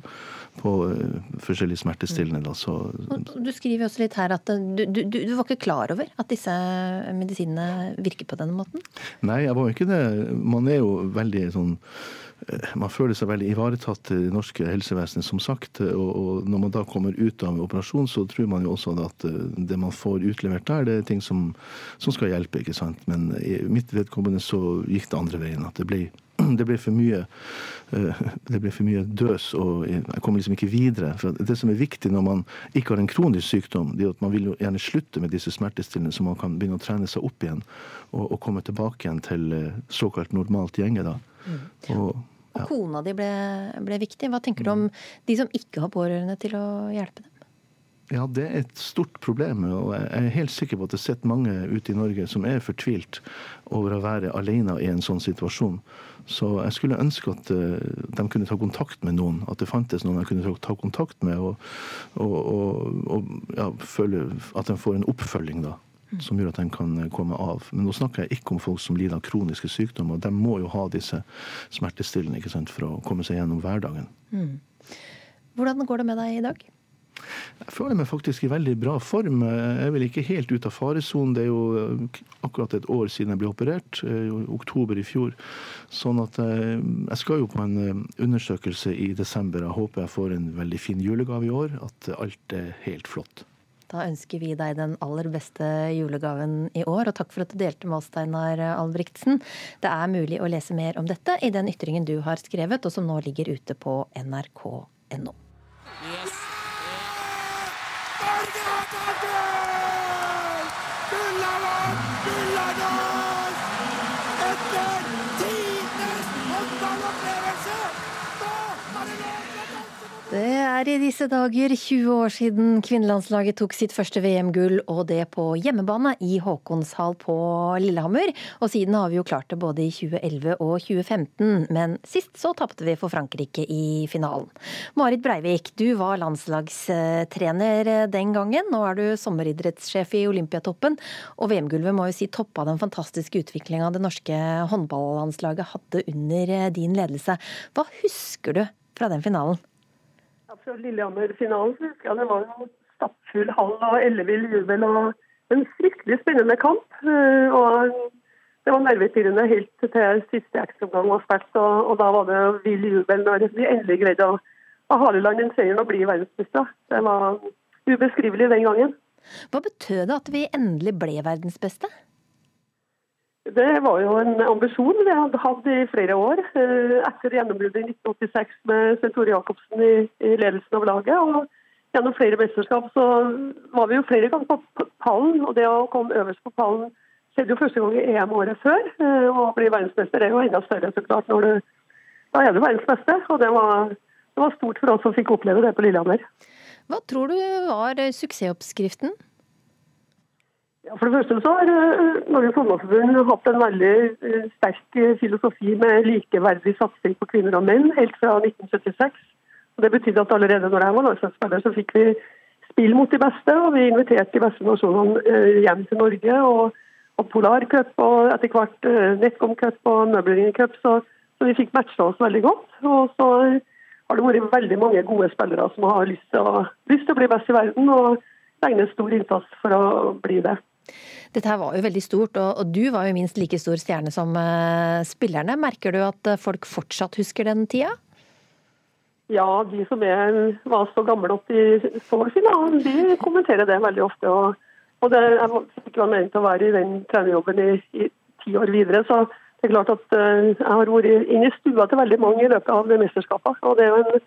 på eh, forskjellige smertestillende. Da, så... Du skriver også litt her at du, du, du, var ikke klar over at disse medisinene virker på denne måten? Nei, jeg var jo ikke det. Man er jo veldig sånn eh, man føler seg veldig ivaretatt i det norske helsevesenet, som sagt. Og, når man da kommer ut av operasjon, så tror man jo også at eh, det man får utlevert der, det er ting som, som skal hjelpe. ikke sant? Men i mitt vedkommende så gikk det andre veien. At det ble det ble for mye eh, det ble for mye døs, og jeg kom liksom ikke videre. For det som er viktig når man ikke har en kronisk sykdom, det er at man vil jo gjerne slutte med disse smertestillende, så man kan begynne å trene seg opp igjen og, og komme tilbake igjen til eh, såkalt normalt gjenge. da. Mm. Og, ja. og kona di ble, ble, viktig. Hva tenker du om de som ikke har pårørende til å hjelpe dem? Ja, det er et stort problem. Og jeg er helt sikker på at det sitter mange ute i Norge som er fortvilt over å være alene i en sånn situasjon. Så jeg skulle ønske at uh, de kunne ta kontakt med noen. At det fantes noen de kunne ta kontakt med, og, og, og, og ja, føle at de får en oppfølging. da som gjør at de kan komme av. Men nå snakker jeg ikke om folk som lider av kroniske sykdommer. De må jo ha disse smertestillende for å komme seg gjennom hverdagen. Mm. Hvordan går det med deg i dag? Jeg føler meg faktisk i veldig bra form. Jeg er vel ikke helt ute av faresonen. Det er jo eh, akkurat et år siden jeg ble operert, eh, i oktober i fjor. Sånn at eh, jeg skal jo på en undersøkelse i desember. Jeg håper jeg får en veldig fin julegave i år. At alt er helt flott. Da ønsker vi deg den aller beste julegaven i år, og takk for at du delte med oss, Steinar Albrigtsen. Det er mulig å lese mer om dette i den ytringen du har skrevet, og som nå ligger ute på nrk.no. Yes. Det er i disse dager 20 år siden kvinnelandslaget tok sitt første VM-gull, og det på hjemmebane i Håkonshall på Lillehammer. Og siden har vi jo klart det både i 2011 og 2015, men sist så tapte vi for Frankrike i finalen. Marit Breivik, du var landslagstrener den gangen. Nå er du sommeridrettssjef i Olympiatoppen, og VM-gulvet må jo si toppa den fantastiske utviklinga det norske håndballandslaget hadde under din ledelse. Hva husker du fra den finalen? Fra Lillehammer-finalen så husker jeg det var stappfull hall og ellevill jubel. og En fryktelig spennende kamp. Eh, og Det var nervepirrende helt til siste ekstraomgang var spilt. Og, og, da var det vill jubel når vi endelig greide å, å hale land den seieren og bli verdensmestere. Det var ubeskrivelig den gangen. Hva betød det at vi endelig ble verdensbeste? Det var jo en ambisjon vi hadde hatt i flere år. Eh, etter gjennombruddet i 1986 med Svein Tore Jacobsen i, i, ledelsen av laget. og Gjennom flere mesterskap så var vi jo flere ganger på pallen. og Det å komme øverst på pallen skjedde jo første gang i EM året før. Eh, og Å bli verdensmester er jo enda større, så klart. når du, Da er du verdens beste. og det var, det var stort for oss som fikk oppleve det på Lillehammer. Hva tror du var suksessoppskriften? Ja, for det første så har eh, Norges Håndballforbund hatt en veldig eh, sterk eh, filosofi med likeverdig satsing på kvinner og menn helt fra 1976. Og det betydde at allerede når jeg var landslagsspiller, så fikk vi spill mot de beste. Og vi inviterte de beste nasjonene hjem til Norge. Og, og Polar og etter hvert Netcom Cup og Møbelringen Cup. Så, så, vi fikk matcha oss veldig godt. Og så har det vært veldig mange gode spillere som har lyst til å, lyst til å bli best i verden. og legger stor innsats for å bli det. Dette her var jo veldig stort, og, du var jo minst like stor stjerne som uh, spillerne. Merker du at eh, folk fortsatt husker den tida? Ja, de som er, var så gamle at de så finalen, de kommenterer det veldig ofte. Og, og det, jeg fikk ikke meningen til å være i den trenerjobben i, i ti år videre. så det er klart at uh, Jeg har vært inne i stua til veldig mange i løpet av det mesterskapet. og Det er jo en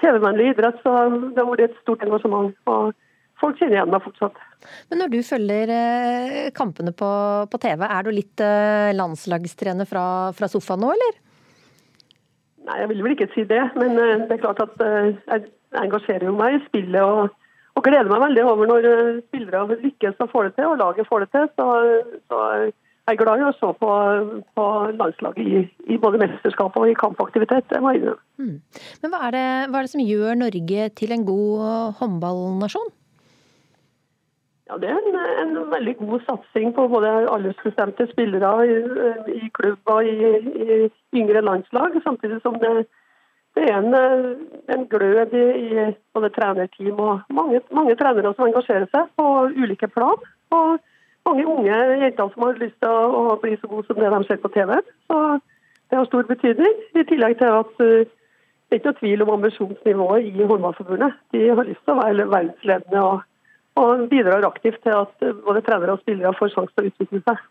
TV-vennlig idrett, så det har vært et stort engasjement. og Folk kjenner igjen meg fortsatt. Men når du følger uh, kampene på, på, TV, er du litt uh, landslagstrener fra, fra sofaen nå, eller? Nei, jeg vil vel ikke si det. Men det er klart at jeg engasjerer meg i spillet. og, og gleder meg veldig over når spillere lykkes og får det til, og laget får det til. så, så jeg er glad i å se på, på landslaget i, i, både mesterskap og i kampaktivitet. Det må jeg. Mm. Men hva er, det, hva er, det, som gjør Norge til en god håndballnasjon? Ja, Det er en, en, veldig god satsing på både aldersbestemte spillere i, i klubb og i, i, yngre landslag. Samtidig som det, det er en, en glød i, i, både trenerteam og mange, mange trenere som engasjerer seg på ulike plan. Og mange unge jenter som har lyst til å bli så gode som det de ser på TV. Så det har stor betydning. I tillegg til at uh, det er ikke noe tvil om ambisjonsnivået i Håndballforbundet. De har lyst til å være verdensledende og, og bidrar aktivt til at både trenere og spillere får sjanse til å utvikle seg.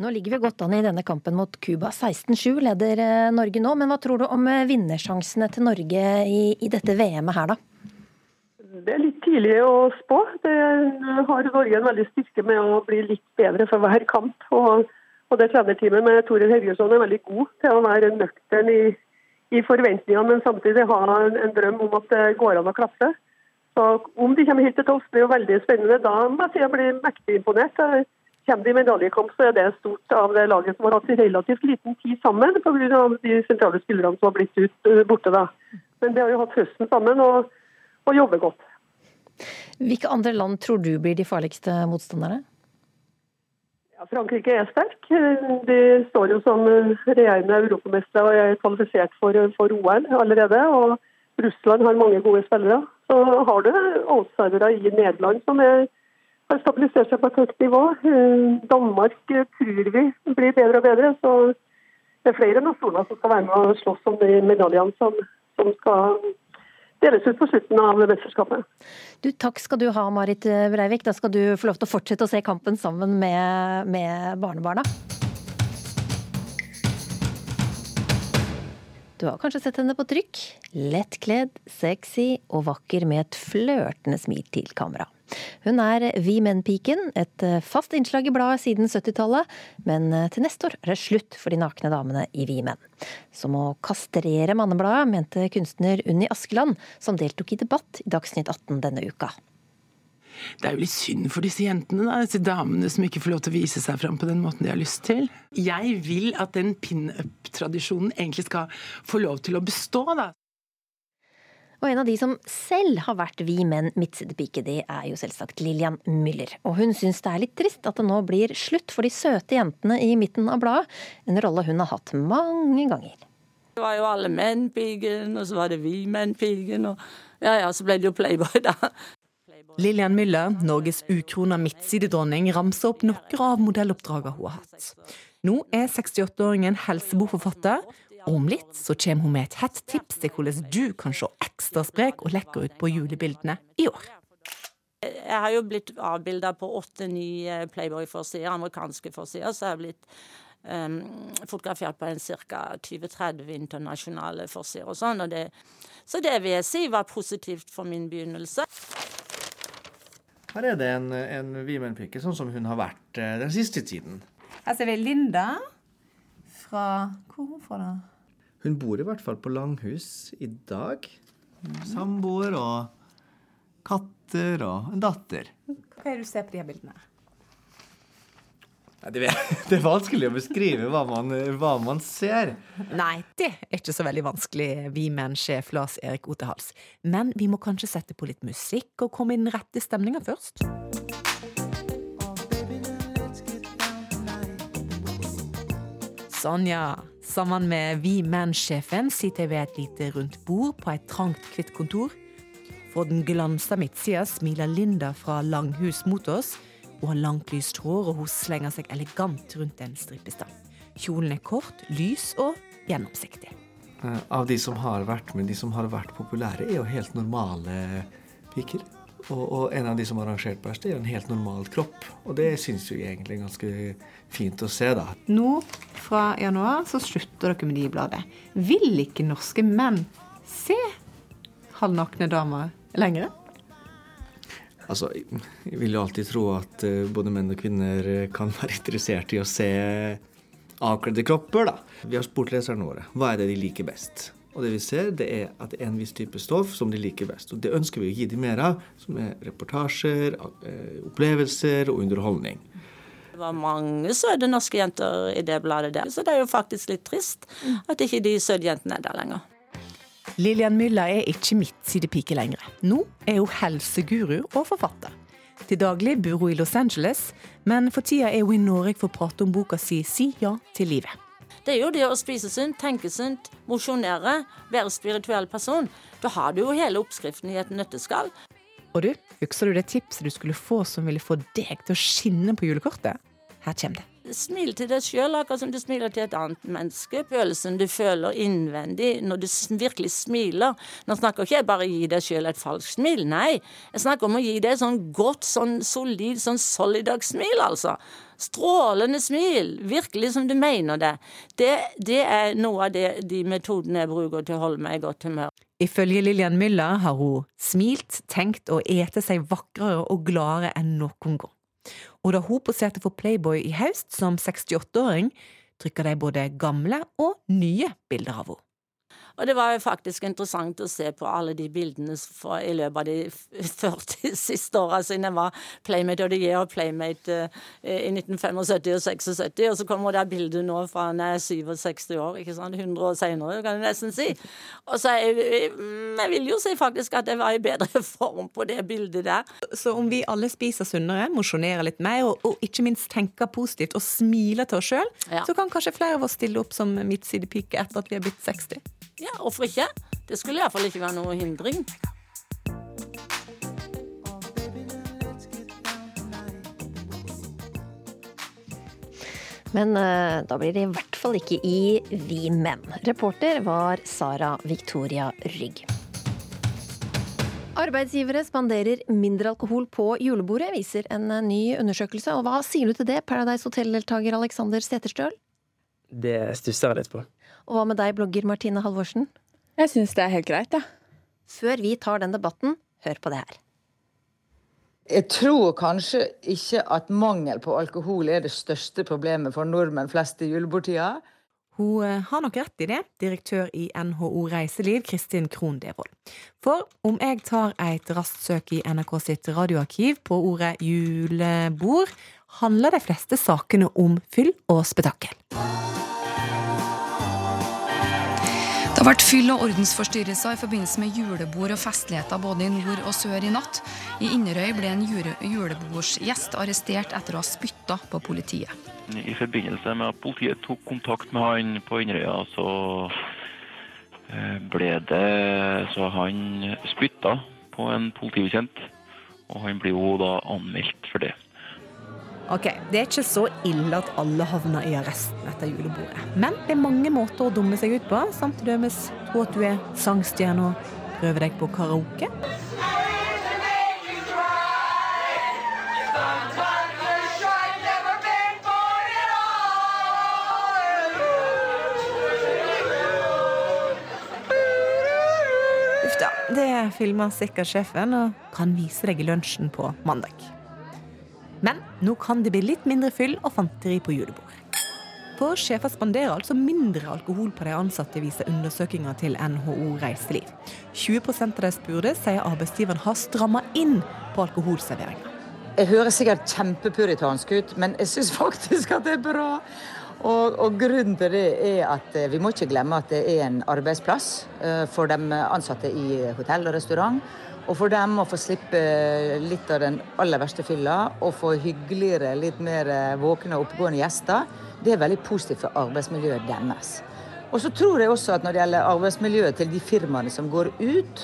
Nå ligger vi godt an i denne kampen mot Cuba. 16-7 leder eh, Norge nå. Men hva tror du om eh, vinnersjansene til Norge i, i dette VM-et her, da? Det er litt tidlig å spå. Det har Norge en veldig styrke med å bli litt bedre for hver kamp. Og, og det trenerteamet med Tore Helgesson er veldig god til å være nøktern i, i forventningene, men samtidig ha en, en, drøm om at det går an å klaffe. Så Om de kommer hit til topps, blir jo veldig spennende. Da må jeg si jeg blir mektig imponert. Kommer de i medaljekamp, så er det stort av det laget som har hatt relativt liten tid sammen pga. de sentrale spillerne som har blitt ut, borte. da. Men de har jo hatt høsten sammen og, og jobber godt. Hvilke andre land tror du blir de farligste motstandere? Ja, Frankrike er sterk. De står jo som regjerende europamestere og er kvalifisert for, for, OL allerede. og Russland har mange gode spillere. Så har du outsidere i Nederland som er, har stabilisert seg på et høyt nivå. Danmark tror vi blir bedre og bedre. Så det er flere nasjoner som skal være med og slåss om de medaljene som, som skal deles ut på slutten av mesterskapet. Du, takk skal du ha, Marit Breivik. Da skal du få lov til å fortsette å se kampen sammen med, med barnebarna. Du har kanskje sett henne på trykk. Lettkledd, sexy og vakker med et flørtende smil til kamera. Hun er Vi Menn-piken, et fast innslag i bladet siden 70-tallet. Men til neste år er det slutt for de nakne damene i Vi Menn. Som å kastrere Mannebladet, mente kunstner Unni Askeland, som deltok i debatt i Dagsnytt 18 denne uka. Det er jo litt synd for disse jentene, da, disse damene som ikke får lov til å vise seg fram på den måten de har lyst til. Jeg vil at den pinup-tradisjonen egentlig skal få lov til å bestå, da. Og en av de som selv har vært Vi menn midtsidepike, det er jo selvsagt Lillian Müller. Og hun syns det er litt trist at det nå blir slutt for de søte jentene i midten av bladet, en rolle hun har hatt mange ganger. Det var jo alle menn-pigen, og så var det Vi menn-pigen, og ja ja, så ble det jo Playboy, da. Lillian Müller, Norges ukrona midtsidedronning, ramser opp noen av modelloppdragene hun har hatt. Nå er 68-åringen helsebokforfatter, om litt så kommer hun med et hett tips til hvordan du kan se ekstra sprek og lekker ut på julebildene i år. Jeg har jo blitt avbilda på åtte-ni Playboy-forsider, amerikanske forsider, så jeg har blitt um, fotografert på en ca. 20-30 internasjonale forsider og sånn. Og det, så det vil jeg si var positivt for min begynnelse. Her er det en, en Vimen-pike, sånn som hun har vært den siste tiden. Her ser vi Linda fra Hvor er hun fra, da? Hun bor i hvert fall på Langhus i dag. Samboer og katter og en datter. Hva er det du ser på de her bildene? Det er vanskelig å beskrive hva man, hva man, ser. Nei, det er ikke så veldig vanskelig, vi menn-sjef Lars Erik Otehals. Men vi må kanskje sette på litt musikk og komme i den rette stemninga først. Sånn, ja. Sammen med Vi Menn-sjefen sitter jeg ved et lite rundt bord på et trangt, hvitt kontor. Fra den glansa midtsida smiler Linda fra Langhus mot oss. Hun har langt, lyst hår, og hun slenger seg elegant rundt en strippestang. Kjolen er kort, lys og gjennomsiktig. eh, av de som har vært med, de som har vært populære, er jo helt normale piker. Og, og en av de som har arrangert bæsj, det er en helt normal kropp. Og det syns jeg egentlig er ganske fint å se, da. Nå, fra januar, så slutter dere med de bladet. Vil ikke norske menn se halvnakne damer lenger? Altså, jeg vil jo alltid tro at uh, både menn og kvinner kan være interessert i å se avkledde kropper, da. Vi har spurt leserne våre hva er det de liker best. Og det vi ser, det er at det er en viss type stoff som de liker best. Og det ønsker vi å gi dem mer av, som er reportasjer, eh, opplevelser og underholdning. Det var mange søte norske jenter i det bladet der, så det er jo faktisk litt trist at ikke de søte jentene er der lenger. Lillian Mylla er ikke midtsidepike lenger. Nå er hun helseguru og forfatter. Til daglig bor hun i Los Angeles, men for tida er hun i Norge for å prate om boka si 'Si ja til livet'. Det er jo det å spise sunt, tenke sunt, mosjonere, være spirituell person. Da har du jo hele oppskriften i et nøtteskall. Og du, husker du det tipset du skulle få som ville få deg til å skinne på julekortet? Her kommer det. Smil til deg sjøl, akkurat som du smiler til et annet menneske. Følelsen du føler innvendig når du virkelig smiler. Nå snakker ikke jeg bare gi deg sjøl et falskt smil, nei. Jeg snakker om å gi deg et sånn godt, sånn solid, sånn Solidag-smil, altså. Strålende smil, virkelig som du mener det. det. Det er noe av det, de metodene jeg bruker til å holde meg i godt humør. Ifølge Lillian Mylla har hun smilt, tenkt og ete seg vakrere og gladere enn noen gang. Og da hun poserte for Playboy i høst som 68-åring, trykker de både gamle og nye bilder av henne. Og det var jo faktisk interessant å se på alle de bildene i løpet av de 40 siste åra siden jeg var Playmate of the Year og Playmate uh, i 1975 og 76. Og så kommer det bildet nå fra når jeg er 67 år, ikke sant? 100 år senere, kan du nesten si. Og så jeg, jeg vil jo si faktisk at jeg var i bedre form på det bildet der. Så om vi alle spiser sunnere, mosjonerer litt mer, og, og, ikke minst tenker positivt og smiler til oss sjøl, ja. så kan kanskje flere av oss stille opp som midtsidepike etter at vi er blitt 60? Ja, hvorfor ikke? Det skulle iallfall ikke være noe hindring. Men uh, da blir det i hvert fall ikke i Vi menn. Reporter var Sara Victoria Rygg. Arbeidsgivere spanderer mindre alkohol på julebordet, viser en ny undersøkelse. Og hva sier du til det, Paradise Hotel-deltaker Alexander Seterstøl? Det stusser jeg litt på. Og hva med deg, blogger Martine Halvorsen? Jeg syns det er helt greit, jeg. Ja. Før vi tar den debatten, hør på det her. Jeg tror kanskje ikke at mangel på alkohol er det største problemet for nordmenn flest i julebordtida. Hun eh, har nok rett i det, direktør i NHO Reiseliv, Kristin Krohn Devold. For om jeg tar et raskt søk i NRK sitt radioarkiv på ordet julebord, handler de fleste sakene om fyll og spetakkel. Det har vært fyll- og ordensforstyrrelser i forbindelse med julebord og festligheter både i nord og sør i natt. I Inderøy ble en julebordsgjest arrestert etter å ha spytta på politiet. I forbindelse med at politiet tok kontakt med han på Inderøya, så eh, ble det så han spytta på en politibetjent. Og han blir jo da anmeldt for det. Ok, Det er ikke så ille at alle havner i arresten etter julebordet. Men det er mange måter å dumme seg ut på. Samtidig med tro at du er sangstjerne og prøver deg på karaoke. Det filmer sikkert sjefen og kan vise deg i lunsjen på mandag. Men nå kan det bli litt mindre fyll og fanteri på julebord. For sjefer spanderer altså mindre alkohol på de ansatte, viser undersøkelser til NHO Reiseliv. 20 av de spurte sier arbeidsgiveren har stramma inn på alkoholserveringa. Jeg hører sikkert kjempepuritansk ut, men jeg syns faktisk at det er bra. Og, og, grunnen til det er at eh, vi må ikke glemme at det er en arbeidsplass eh, for de ansatte i hotell og restaurant. Og for dem å få slippe litt av den aller verste fylla og få hyggeligere, litt mer eh, våkne og oppegående gjester, det er veldig positivt for arbeidsmiljøet deres. Og så tror jeg også at når det gjelder arbeidsmiljøet til de firmaene som går ut,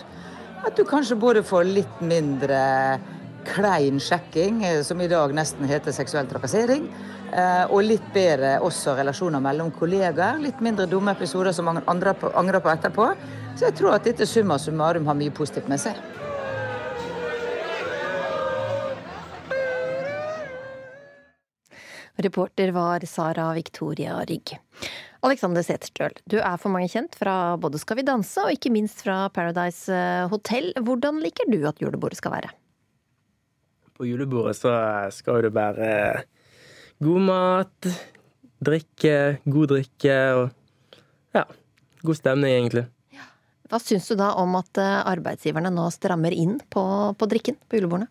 at du kanskje både får litt mindre klein sjekking, eh, som i dag nesten heter seksuell trakassering. Eh, og litt bedre også relasjoner mellom kollegaer. Litt mindre dumme episoder som mange andre angrer på etterpå. Så jeg tror at dette summa summarum har mye positivt med seg. Reporter var Sara Victoria Rygg. Alexander Seterstøl, du er for mange kjent fra både Skal vi danse og ikke minst fra Paradise eh, Hotel. Hvordan liker du at julebordet skal være? På julebordet så skal det være god mat, drikke, god drikke og ja, god stemning, egentlig. Hva syns du da om at eh, arbeidsgiverne nå strammer inn på, på drikken på julebordene?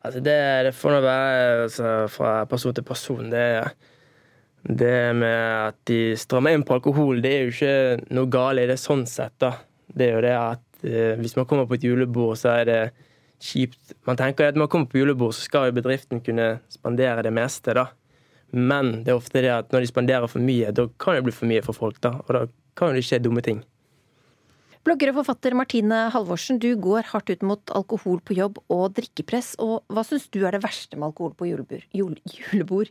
Altså det, det får nå være altså, fra person til person. Det, det med at de strammer inn på alkohol, det er jo ikke noe galt i det sånn sett, da. Det er jo det at eh, hvis man kommer på et julebord, så er det kjipt. Man tenker at når man kommer på julebord, så skal jo bedriften kunne spandere det meste, da. Men det er ofte det at når de spanderer for mye, da kan det bli for mye for folk, da. Og da kan det skje dumme ting. Blogger og forfatter Martine Halvorsen, du går hardt ut mot alkohol på jobb og drikkepress. Og hva syns du er det verste med alkohol på julebord? julebord?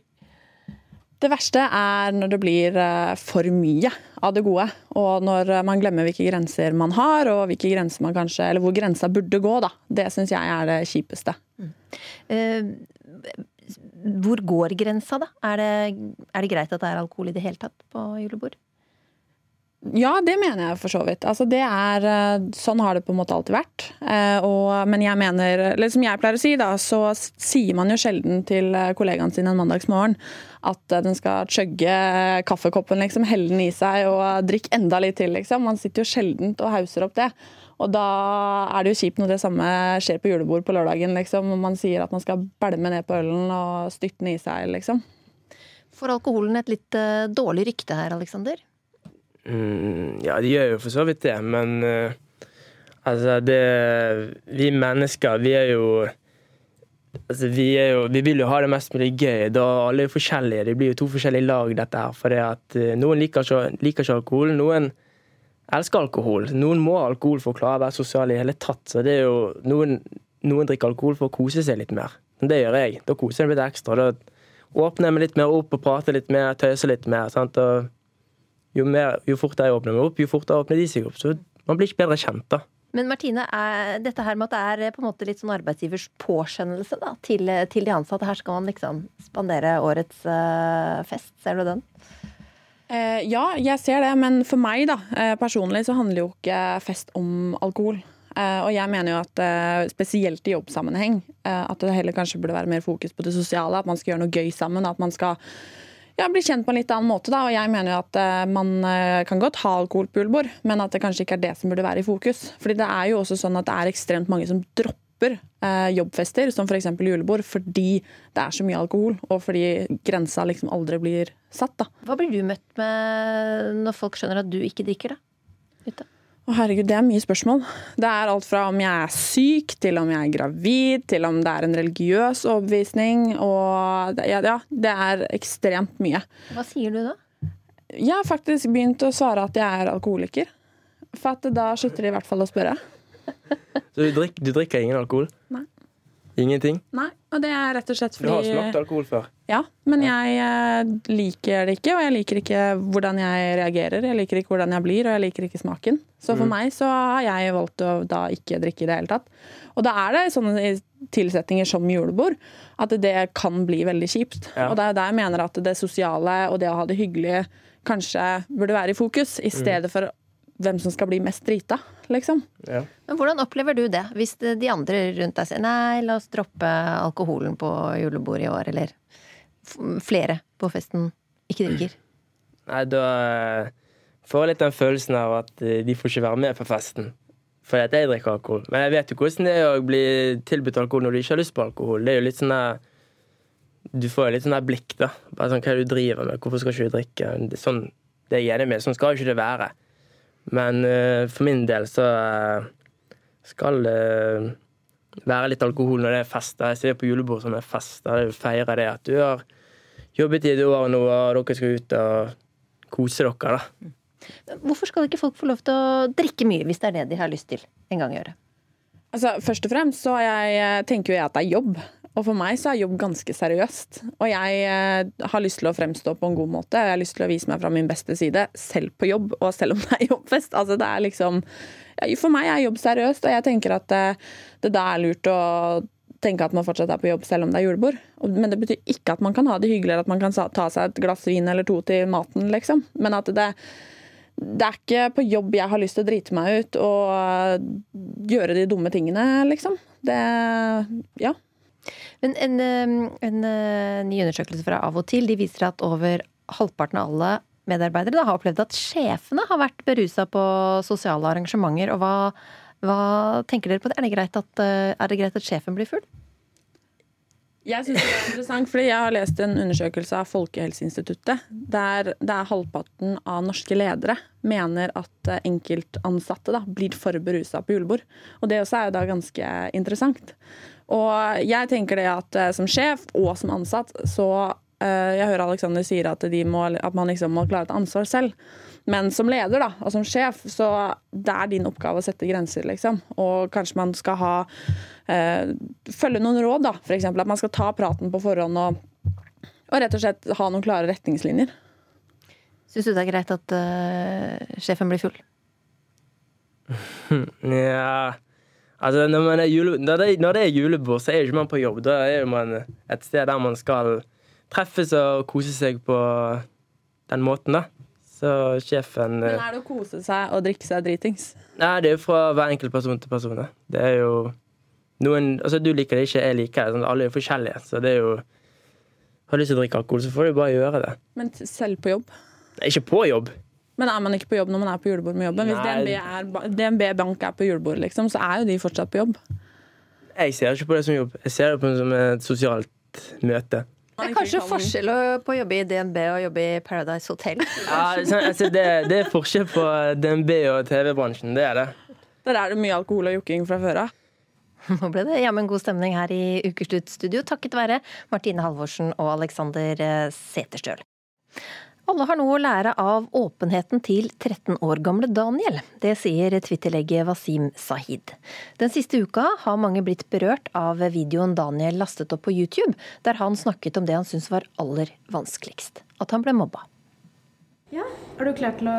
Det verste er når det blir eh, for mye av det gode. Og når man glemmer hvilke grenser man har, og hvilke grenser man kanskje, eller hvor grensa burde gå. Da. Det syns jeg er det kjipeste. Mm. Eh, hvor går grensa, da? Er det, er det greit at det er alkohol i det hele tatt på julebord? Ja, det mener jeg for så vidt. Altså, er, eh, sånn har det på en måte alltid vært. Eh, og, men jeg mener, eller som jeg pleier å si, da, så sier man jo sjelden til kollegaene kollegaen sin en mandagsmorgen at den skal chugge kaffekoppen, liksom, helle den i seg og drikke enda litt til. liksom. Man sitter jo sjelden og hauser opp det. Og da er det jo kjipt når det samme skjer på julebord på lørdagen. liksom, og Man sier at man skal bælme ned på ølen og styrte den i seg, liksom. Får alkoholen et litt dårlig rykte her, Aleksander? Mm, ja, de gjør jo for så vidt det, men uh, altså det Vi mennesker, vi er jo Altså, vi, er jo, vi vil jo ha det mest mulig gøy. Da alle er forskjellige. Det blir jo to forskjellige lag, dette her. For det at uh, noen liker ikke, liker ikke, alkohol. Noen elsker alkohol. Noen må ha alkohol for å klare å være sosial i hele tatt. Så det er jo noen, noen drikker alkohol for å kose seg litt mer. Det gjør jeg. Da koser jeg meg litt ekstra. Da åpner jeg meg litt mer opp og prater litt mer, tøyser litt mer. sant? Og jo, mer, jo fortere jeg åpner meg opp, jo fortere åpner de seg opp. Så man blir ikke bedre kjent, da. Men Martine, er dette her med at det er på en måte litt sånn arbeidsgivers påskjønnelse da, til, til, de ansatte, her skal man liksom spandere årets uh, fest, ser du den? Uh, ja, jeg ser det, men for meg da, uh, personlig så handler jo ikke fest om alkohol. og jeg mener jo at spesielt i jobbsammenheng, at det heller kanskje burde være mer fokus på det sosiale. At man skal gjøre noe gøy sammen. At man skal ja, bli kjent på en litt annen måte. Da. Og jeg mener at uh, man uh, kan godt ha alkohol på julebord, men at det kanskje ikke er det som burde være i fokus. Fordi det er jo også sånn at det er ekstremt mange som dropper uh, jobbfester, som f.eks. julebord, fordi det er så mye alkohol, og fordi grensa liksom aldri blir satt. Da. Hva blir du møtt med når folk skjønner at du ikke drikker, da? Ute? Å herregud, Det er mye spørsmål. Det er alt fra om jeg er syk, til om jeg er gravid, til om det er en religiøs overbevisning. Og ja, ja, det er ekstremt mye. Hva sier du da? Jeg har faktisk begynt å svare at jeg er alkoholiker. For da slutter de i hvert fall å spørre. Så du drikker, du drikker ingen alkohol? Nei. Ingenting? Nei, og det er rett og slett fordi Du har smakt alkohol før? Ja, men jeg eh, liker det ikke, og jeg liker ikke hvordan jeg reagerer. Jeg liker ikke hvordan jeg blir, og jeg liker ikke smaken. Så for mm. meg så har jeg valgt å da ikke drikke i det hele tatt. Og da er det sånne tilsetninger som julebord at det kan bli veldig kjipt. Ja. Og det er der jeg mener at det sosiale og det å ha det hyggelig kanskje burde være i fokus, i mm. stedet for hvem som skal bli mest drita, liksom. Ja. Men hvordan opplever du det, hvis de andre rundt deg sier nei, la oss droppe alkoholen på julebordet i år, eller flere på festen ikke drikker? Nei, da eh, får jeg litt den følelsen av at eh, de får ikke være med på festen. Fordi at jeg drikker alkohol. Men jeg vet jo hvordan det er å bli tilbudt alkohol når du ikke har lyst på alkohol. Det er jo litt sånn der Du får jo litt sånn der blikk, da. Bare sånn hva er det du driver med, hvorfor skal ikke du drikke? Sånn, det er jeg enig med. Sånn skal jo ikke det være. Men uh, for min del så uh, skal det uh, være litt alkohol når det er fest. Jeg ser på julebord som er fest. Da feirer det at du har jobbet i et år nå, og dere skal ut og kose dere. da. Hvorfor skal ikke folk få lov til å drikke mye hvis det er det de har lyst til en gang i året? Altså, først og fremst så jeg, eh, tenker jo jeg at det er jobb. Og for meg så er jobb ganske seriøst. Og jeg eh, har lyst til å fremstå på en god måte. Jeg har lyst til å vise meg fra min beste side, selv på jobb, og selv om det er jobbfest. Altså, det er liksom For meg er jobb seriøst, og jeg tenker at eh, det da er lurt å tenke at man fortsatt er på jobb selv om det er julebord. Men det betyr ikke at man kan ha det hyggelig, eller at man kan ta seg et glass vin eller to til maten, liksom. Men at det, det er ikke på jobb jeg har lyst til å drite meg ut og gjøre de dumme tingene, liksom. Det Ja. Men en, en eh, ny undersøkelse fra Av og til de viser at over halvparten av alle medarbeidere da, har opplevd at sjefene har vært berusa på sosiale arrangementer. Og hva, hva tenker dere på det? Er det greit at, eh, det greit at sjefen blir full? Jeg synes det er interessant, fordi jeg har lest en undersøkelse av Folkehelseinstituttet der det halvparten av norske ledere mener at eh, enkeltansatte da, blir for berusa på julebord. Og det også er jo da ganske interessant. Og jeg tenker det at eh, som sjef og som ansatt, så eh, Jeg hører Alexander sier at, de må, at man liksom må klare et ansvar selv. Men som leder da, og som sjef, så det er din oppgave å sette grenser, liksom. Og kanskje man skal ha eh, følge noen råd, da. F.eks. at man skal ta praten på forhånd og, og rett og slett ha noen klare retningslinjer. Syns du det er greit at uh, sjefen blir full? Ja Altså, når, man er jule, når, det, når det er julebord, så er jo ikke man på jobb. Da er man et sted der man skal treffes og kose seg på den måten, da. Så sjefen Men er det å kose seg og drikke seg dritings? Nei, det er jo fra hver enkelt person til person. da. Det er jo noen Altså, du liker det ikke, jeg liker det. Sånn, alle er jo forskjellige, så det er jo Har du lyst til å drikke alkohol, så får du bare gjøre det. Men selv på jobb? Ikke på jobb. Men er man ikke på jobb når man er på julebord med jobben? Hvis DNB, er, DNB, Bank er på julebord, liksom, så er jo de fortsatt på jobb. Jeg ser ikke på det som jobb. Jeg ser det på det som et sosialt møte. Det er kanskje forskjell på å jobbe i DNB og jobbe i Paradise Hotel? Ja, altså, det, det er forskjell på DNB og TV-bransjen. Det er det. Der er det mye alkohol og jokking fra før av. Nå ble det jammen god stemning her i Ukeslutt-studio, takket være Martine Halvorsen og Alexander eh, Seterstøl. Alle har noe å lære av åpenheten til 13 år gamle Daniel. Det sier Twitter-legget Wasim Sahid. Den siste uka har mange blitt berørt av videoen Daniel lastet opp på YouTube, der han snakket om det han syntes var aller vanskeligst. At han ble mobba. Ja, Er du klar til å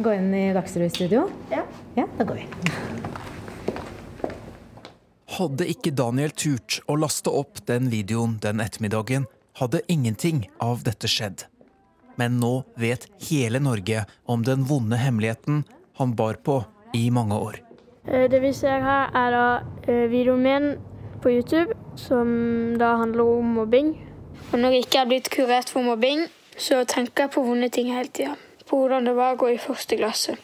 gå inn i Dagsrevy-studio? Ja. ja. Da går vi. Hadde ikke Daniel turt å laste opp den videoen den ettermiddagen, hadde ingenting av dette skjedd. Men nå vet hele Norge om den vonde hemmeligheten han bar på i mange år. Eh, Det vi ser her, er da eh, videoen min på YouTube, som da handler om mobbing. Og når jeg ikke har blitt kurert for mobbing, så tenker jeg på vonde ting hele tida. På hvordan det var å gå i første klasse.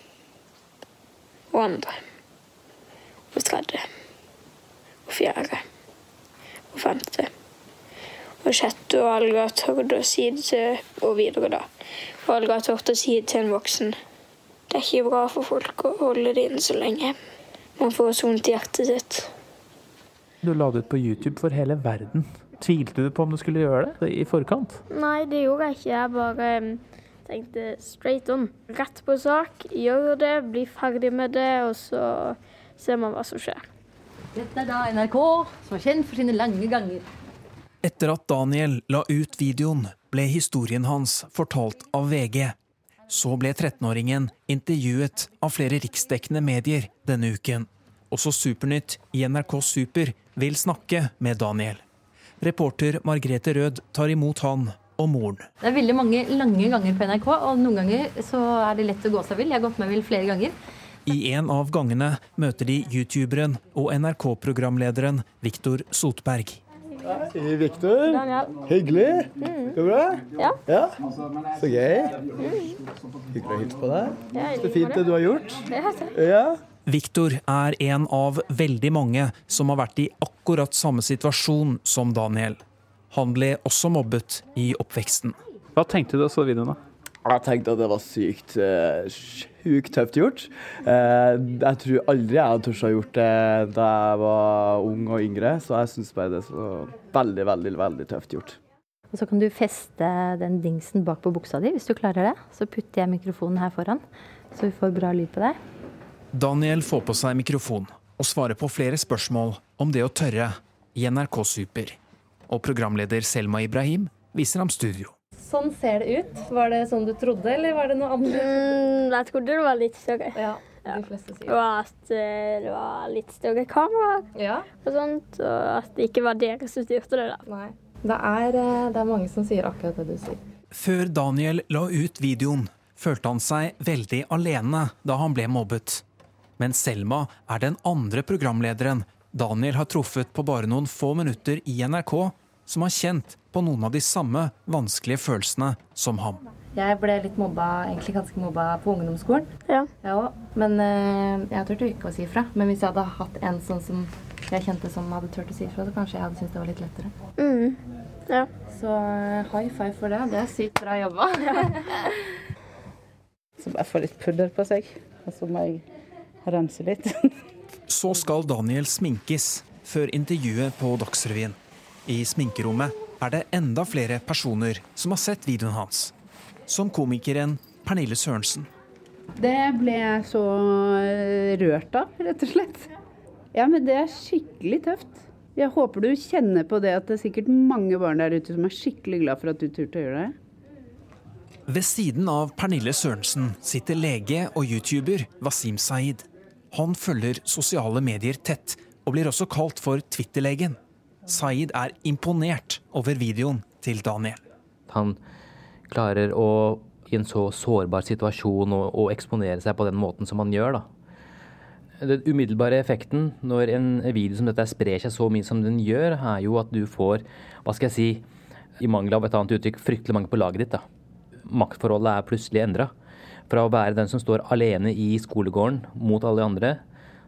Og andre. Og tredje. Og fjerde. Og femte. Og sjette, og aldri har tørt å si det til, og videre, da. Og aldri har tørt å si det til en voksen. Det er ikke bra for folk å holde det inne så lenge. Man får så vondt i hjertet sitt. Du la det ut på YouTube for hele verden. Tvilte du på om du skulle gjøre det i forkant? Nei, det gjorde jeg ikke. Jeg bare tenkte straight on. Rett på sak, gjør det, bli ferdig med det, og så ser man hva som skjer. Dette er da NRK, som er kjent for sine lange ganger. Etter at Daniel la ut videoen, ble historien hans fortalt av VG. Så ble 13-åringen intervjuet av flere riksdekkende medier denne uken. Også Supernytt i NRK Super vil snakke med Daniel. Reporter Margrethe Rød tar imot han og moren. Det er veldig mange lange ganger på NRK, og noen ganger så er det lett å gå seg vill. Jeg har gått meg vill flere ganger. I en av gangene møter de youtuberen og NRK-programlederen Viktor Sotberg. Hei, Viktor. Hyggelig. Mm. Går det bra? Ja. Så gøy. Hyggelig å hilse på deg. Så fint det du har gjort. Ja. Viktor er en av veldig mange som har vært i akkurat samme situasjon som Daniel. Han ble også mobbet i oppveksten. Hva tenkte du da så videoen? da? Jeg tenkte at det var sykt eh, sjukt tøft gjort. Eh, jeg tror aldri jeg hadde turt å ha gjort det da jeg var ung og yngre, så jeg syns bare det er så veldig, veldig, veldig tøft gjort. Og så kan du feste den dingsen bak på buksa di, hvis du klarer det. Så putter jeg mikrofonen her foran, så vi får bra lyd på deg. Daniel får på seg mikrofon, og svarer på flere spørsmål om det å tørre i NRK Super. Og programleder Selma Ibrahim viser ham studio. Sånn ser det ut. Var det sånn du trodde, eller var det noe annet? Mm, jeg trodde det var litt større. Ja, de fleste sier Og at eh, det var litt større kamera Ja. og sånt. Og at det ikke var dere som styrte det, da. Nei. Det er, eh, det er mange som sier akkurat det du sier. Før Daniel la ut videoen, følte han seg veldig alene da han ble mobbet. Men Selma er den andre programlederen Daniel har truffet på bare noen få minutter i NRK, som har kjent på noen av de samme vanskelige følelsene som ham. Jeg ble litt mobba, egentlig ganske mobba på ungdomsskolen. Ja. Jeg òg. Men eh, jeg turte ikke å si ifra. Men hvis jeg hadde hatt en sånn som jeg kjente som hadde turt å si ifra, så kanskje jeg hadde syntes det var litt lettere. Mm. Ja. Så eh, high five for det. Det er sykt bra jobba. Så bare få litt pudder på seg, og så må jeg rense litt. Så skal Daniel sminkes før intervjuet på Dagsrevyen. I sminkerommet er det enda flere personer som har sett videoen hans. Som komikeren Pernille Sørensen. Det ble jeg så eh, rørt av, rett og slett. Ja, men det er skikkelig tøft. Jeg håper du kjenner på det at det er sikkert mange barn der ute som er skikkelig glad for at du turte å gjøre det. Ved siden av Pernille Sørensen sitter lege og youtuber Wasim Saeed. Han følger sosiale medier tett, og blir også kalt for Twitter-legen. Saeed er imponert over videoen til Daniel. Han klarer å i en så sårbar situasjon å, å eksponere seg på den måten som han gjør. da. Den umiddelbare effekten når en video som dette sprer seg så mye som den gjør, er jo at du får, hva skal jeg si, i mangel av et annet uttrykk, fryktelig mange på laget ditt. da. Maktforholdet er plutselig endra. Fra å være den som står alene i skolegården mot alle de andre,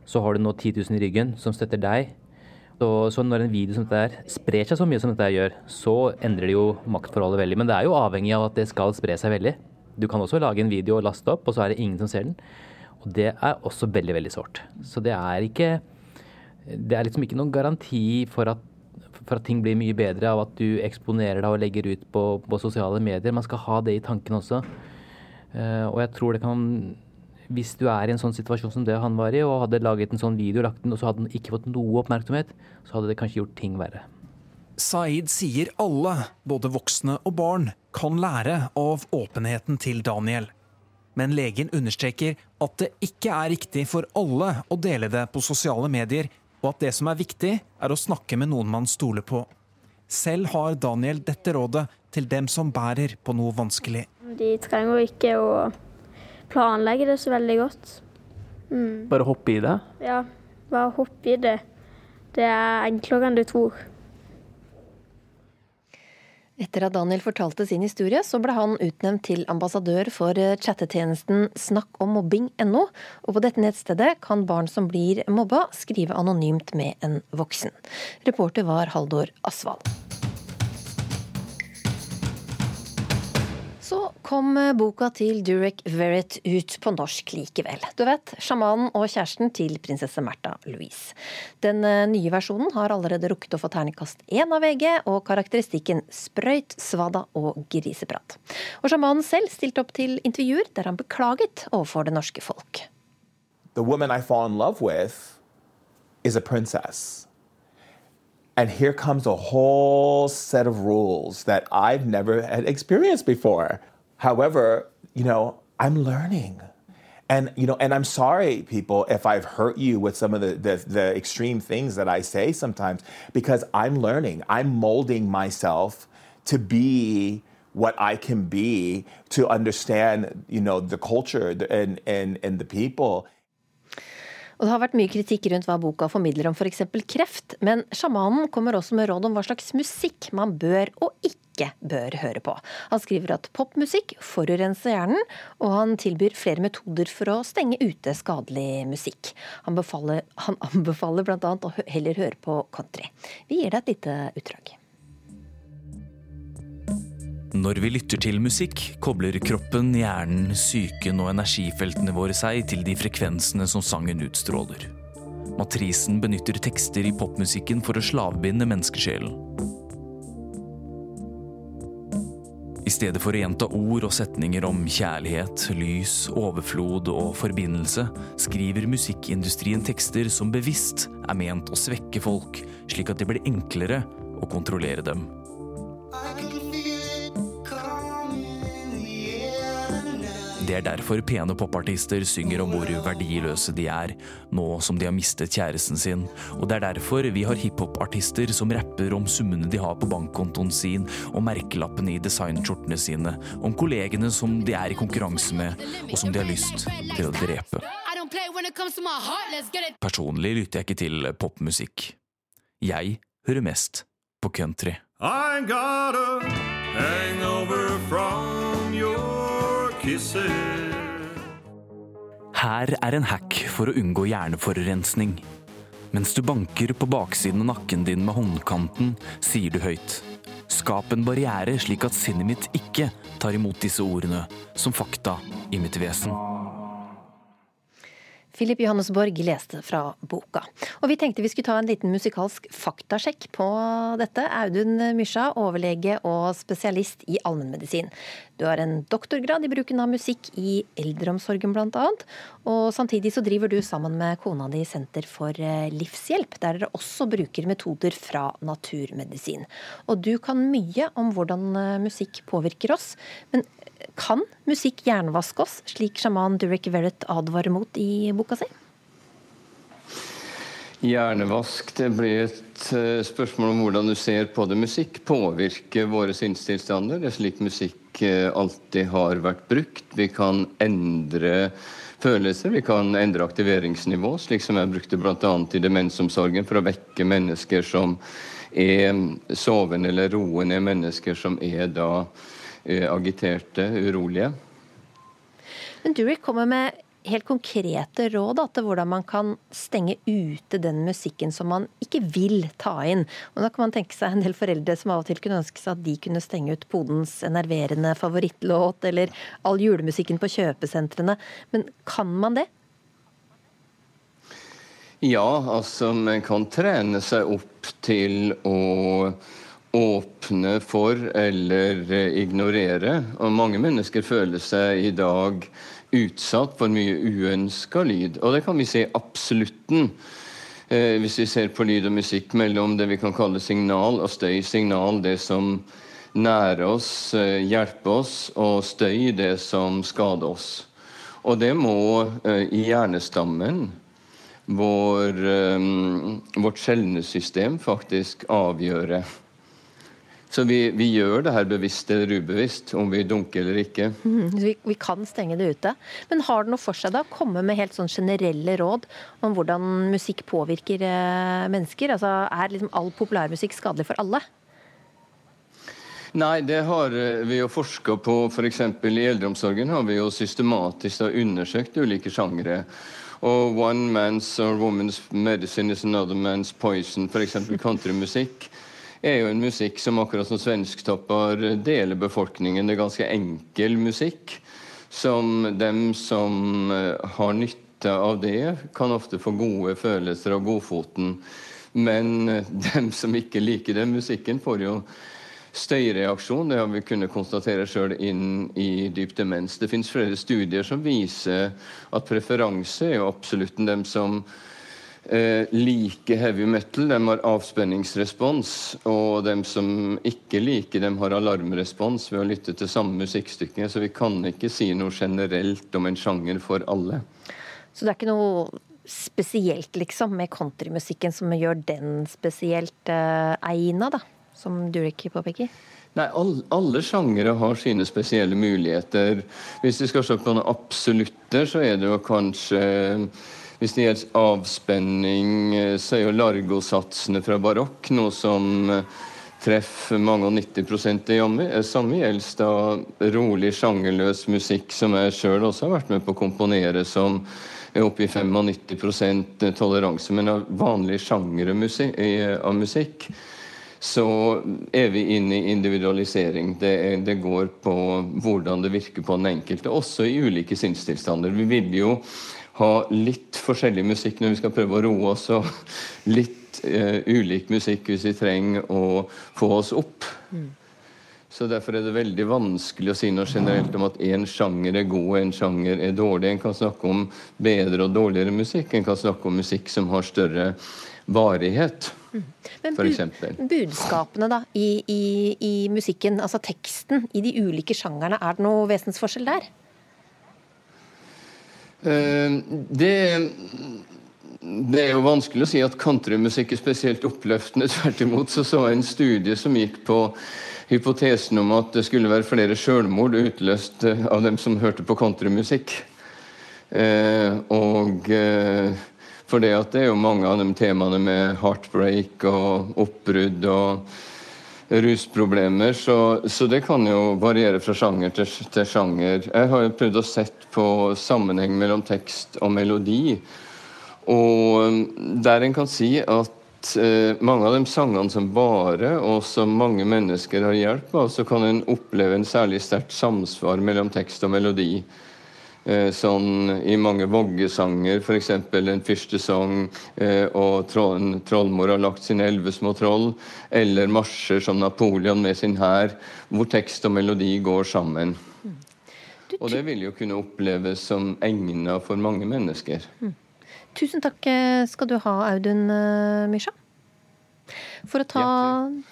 så har du nå 10 000 i ryggen som støtter deg. Så, så når en video som dette her sprer seg så mye som dette her gjør, så endrer det jo maktforholdet veldig. Men det er jo avhengig av at det skal spre seg veldig. Du kan også lage en video og laste opp, og så er det ingen som ser den. Og det er også veldig, veldig sårt. Så det er ikke Det er liksom ikke noen garanti for at, for at ting blir mye bedre av at du eksponerer deg og legger ut på, på sosiale medier. Man skal ha det i tanken også. Uh, og jeg tror det kan Hvis du er i en sånn situasjon som det han var i, og hadde laget en sånn video, lagt den, og så hadde den ikke fått noe oppmerksomhet, så hadde det kanskje gjort ting verre. Saeed sier alle, både voksne og barn, kan lære av åpenheten til Daniel. Men legen understreker at det ikke er riktig for alle å dele det på sosiale medier, og at det som er viktig, er å snakke med noen man stoler på. Selv har Daniel dette rådet til dem som bærer på noe vanskelig. De trenger ikke å planlegge det så veldig godt. Mm. Bare hoppe i det? Ja, bare hoppe i det. Det er enklere enn du tror. Etter at Daniel fortalte sin historie, så ble han utnevnt til ambassadør for eh, chattetjenesten snakkommobbing.no, og på dette nettstedet kan barn som blir mobba, skrive anonymt med en voksen. Reporter var Haldor Asvald. Så kom eh, boka til Durek Verrett ut på norsk likevel. Du vet, sjamanen og kjæresten til prinsesse Märtha Louise. Den eh, nye versjonen har allerede rukket å få terningkast én av VG, og karakteristikken sprøyt, svada og griseprat. Og sjamanen selv stilte opp til intervjuer der han beklaget overfor det norske folk. the woman I fall in love with is a. And here comes a whole set of rules that I've never had experienced before. However, you know, I'm learning. And you know, and I'm sorry, people, if I've hurt you with some of the, the, the extreme things that I say sometimes, because I'm learning. I'm molding myself to be what I can be, to understand, you know, the culture and and, and the people. Og det har vært mye kritikk rundt hva boka formidler om f.eks. kreft, men sjamanen kommer også med råd om hva slags musikk man bør og ikke bør høre på. Han skriver at popmusikk forurenser hjernen, og han tilbyr flere metoder for å stenge ute skadelig musikk. Han, befaler, han anbefaler bl.a. å heller høre på country. Vi gir deg et lite utdrag. Når vi lytter til musikk, kobler kroppen, hjernen, psyken og energifeltene våre seg til de frekvensene som sangen utstråler. Matrisen benytter tekster i popmusikken for å slavbinde menneskesjelen. I I stedet for å gjenta ord og setninger om kjærlighet, lys, overflod og forbindelse, skriver musikkindustrien tekster som bevisst er ment å svekke folk, slik at det blir enklere å kontrollere dem. Det er derfor pene popartister synger om hvor verdiløse de er, nå som de har mistet kjæresten sin. Og det er derfor vi har hiphopartister som rapper om summene de har på bankkontoen sin, og merkelappene i designskjortene sine, om kollegene som de er i konkurranse med, og som de har lyst til å drepe. Personlig lytter jeg ikke til popmusikk. Jeg hører mest på country. I got a hangover from your kisses. Her er en hack for å unngå hjerneforurensning. Mens du banker på baksiden av nakken din med håndkanten, sier du høyt. Skap en barriere slik at sinnet mitt ikke tar imot disse ordene som fakta i mitt vesen. Philip Johannesborg leste fra boka. Og vi tenkte vi skulle ta en liten musikalsk faktasjekk på dette. Audun Mysja, overlege og spesialist i allmennmedisin. Du har en doktorgrad i bruken av musikk i eldreomsorgen bl.a. Og samtidig så driver du sammen med kona di Senter for eh, livshjelp, der dere også bruker metoder fra naturmedisin. Og du kan mye om hvordan eh, musikk påvirker oss. Men kan musikk hjernevaske oss, slik sjaman Durek Verrett advarer mot i boka si? Hjernevask det blir et uh, spørsmål om hvordan du ser på det. Musikk påvirker våre sinnstilstander. Det er slik musikk uh, alltid har vært brukt. Vi kan endre følelser, vi kan endre aktiveringsnivå, slik som jeg brukte bl.a. i demensomsorgen for å vekke mennesker som er sovende eller roende, mennesker som er da agiterte, urolige. Men Durek kommer med helt konkrete råd da, til hvordan man kan stenge ute den musikken som man ikke vil ta inn. Og Da kan man tenke seg en del foreldre som av og til kunne ønske seg at de kunne stenge ut podens enerverende favorittlåt, eller all julemusikken på kjøpesentrene. Men kan man det? Ja, altså man kan trene seg opp til å åpne for eller ignorere. Og mange mennesker føler seg i dag utsatt for mye uønska lyd. Og det kan vi se absolutten. Eh, hvis vi ser på lyd og musikk mellom det vi kan kalle signal og støy. Signal det som nærer oss, eh, hjelper oss, og støy det som skader oss. Og det må eh, i hjernestammen, vår, eh, vårt skjelnesystem, faktisk avgjøre. Så vi, vi, gjør det her bevisst eller ubevisst, om vi dunker eller ikke. Mm, vi, vi, kan stenge det ute. Men har det noe for seg da, å komme med helt sånn generelle råd om hvordan musikk påvirker eh, mennesker? Altså, Er liksom all populærmusikk skadelig for alle? Nei, det har eh, vi jo forska på. F.eks. i eldreomsorgen har vi jo systematisk undersøkt ulike sjangre. Og one man's or woman's medicine is another man's poison. F.eks. countrymusikk er jo en musikk som akkurat som svensktopper deler befolkningen. Det er ganske enkel musikk som dem som eh, har nytte av det, kan ofte få gode følelser av godfoten. Men eh, dem som ikke liker den musikken, får jo støyreaksjon. Det har vi kunnet konstatere sjøl inn i dyp demens. Det fins flere studier som viser at preferanse er jo absolutt dem som eh, liker heavy metal, de har avspenningsrespons. Og de som ikke liker dem, har alarmrespons ved å lytte til samme musikkstykke. Så vi kan ikke si noe generelt om en sjanger for alle. Så det er ikke noe spesielt liksom med countrymusikken som gjør den spesielt eh, egna, da? som Durek påpeker? Nei, all, Alle sjangere har sine spesielle muligheter. Hvis vi skal se på noen absolutter, så er det jo kanskje Hvis det gjelder avspenning, så er jo largosatsene fra barokk noe som treffer mange og 90 Det Samme gjelder da rolig, sjangerløs musikk, som jeg sjøl også har vært med på å komponere, som er oppe i 95% toleranse. Men av vanlige sjangere av musikk så er vi inne i individualisering. Det, det, går på hvordan det virker på den enkelte, også i ulike sinnstilstander. Vi vil jo ha litt forskjellig musikk når vi skal prøve å roe oss, og litt eh, ulik musikk hvis vi trenger å få oss opp. Mm. Så Derfor er det veldig vanskelig å si noe generelt om at én sjanger er god og en sjanger er dårlig. En kan snakke om bedre og dårligere musikk. En kan snakke om musikk som har større varighet, Men for bud, budskapene da, i, i, i musikken, altså teksten, i de ulike sjangerne, er det noe vesensforskjell der? Eh, Det, det er jo vanskelig å si at countrymusikk er spesielt oppløftende. Tvert imot så så jeg en studie som gikk på hypotesen om at det skulle være flere selvmord utløst eh, av dem som hørte på countrymusikk. Eh, og eh, for det at det er jo mange av de temaene med heartbreak og oppbrudd og rusproblemer, så, så det kan jo variere fra sjanger til, til sjanger. Jeg har jo prøvd å sett på sammenheng mellom tekst og melodi. Og um, der en kan si at eh, mange av de sangene som bare, og som mange mennesker har hjelp av, så kan en oppleve en særlig sterkt samsvar mellom tekst og melodi. Eh, sånn i mange voggesanger, f.eks. en fyrstesang eh, og troll, trollmor har lagt sine elleve små troll, eller marsjer som Napoleon med sin hær, hvor tekst og melodi går sammen. Og det vil jo kunne oppleves som egna for mange mennesker. Tusen takk eh, skal du ha, Audun Mysja. For å ta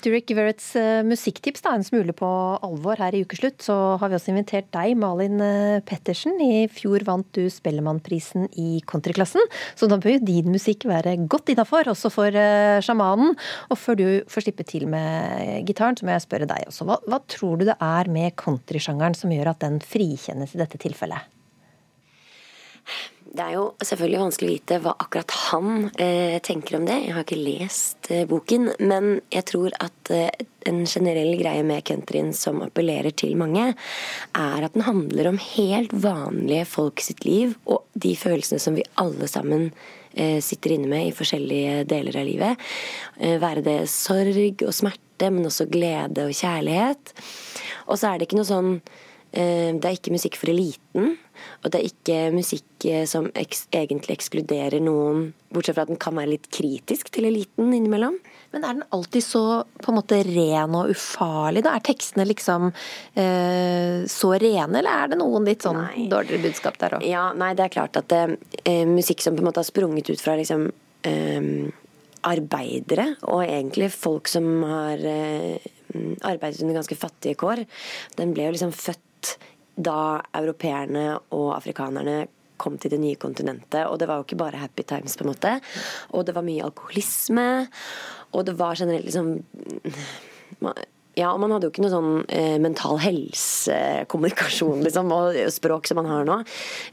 Durek Verretts eh, musikktips da, en smule på alvor her i ukeslutt, så har vi også invitert deg, Malin eh, Pettersen. I fjor vant du Spellemannprisen i countryklassen, så da bør jo din musikk være godt innafor, også for eh, sjamanen. Og før du får slippe til med gitaren, så må jeg spørre deg også. Hva, hva tror du det er med countrysjangeren som gjør at den frikjennes i dette tilfellet? Det er jo selvfølgelig vanskelig å vite hva akkurat han eh, tenker om det. Jeg har ikke lest eh, boken, men jeg tror at eh, en generell greie med countryen som appellerer til mange, er at den handler om helt vanlige folk sitt liv og de følelsene som vi alle sammen eh, sitter inne med i forskjellige deler av livet. Eh, være det sorg og smerte, men også glede og kjærlighet. Og så er det ikke noe sånn Det er ikke musikk for eliten. Og det er ikke musikk eh, som eks egentlig ekskluderer noen, bortsett fra at den kan være litt kritisk til eliten innimellom. Men er den alltid så på en måte ren og ufarlig? da? Er tekstene liksom eh, så rene, eller er det noen litt sånn dårligere budskap der òg? Ja, nei, det er klart at eh, musikk som på en måte har sprunget ut fra liksom eh, arbeidere, og egentlig folk som har eh, arbeidet under ganske fattige kår, den ble jo liksom født da europeerne og afrikanerne kom til det nye kontinentet. Og det var jo ikke bare happy times, på en måte. Og det var mye alkoholisme. Og det var generelt liksom ja, og man hadde jo ikke noe sånn eh, mental helsekommunikasjon, liksom, og språk som man har nå.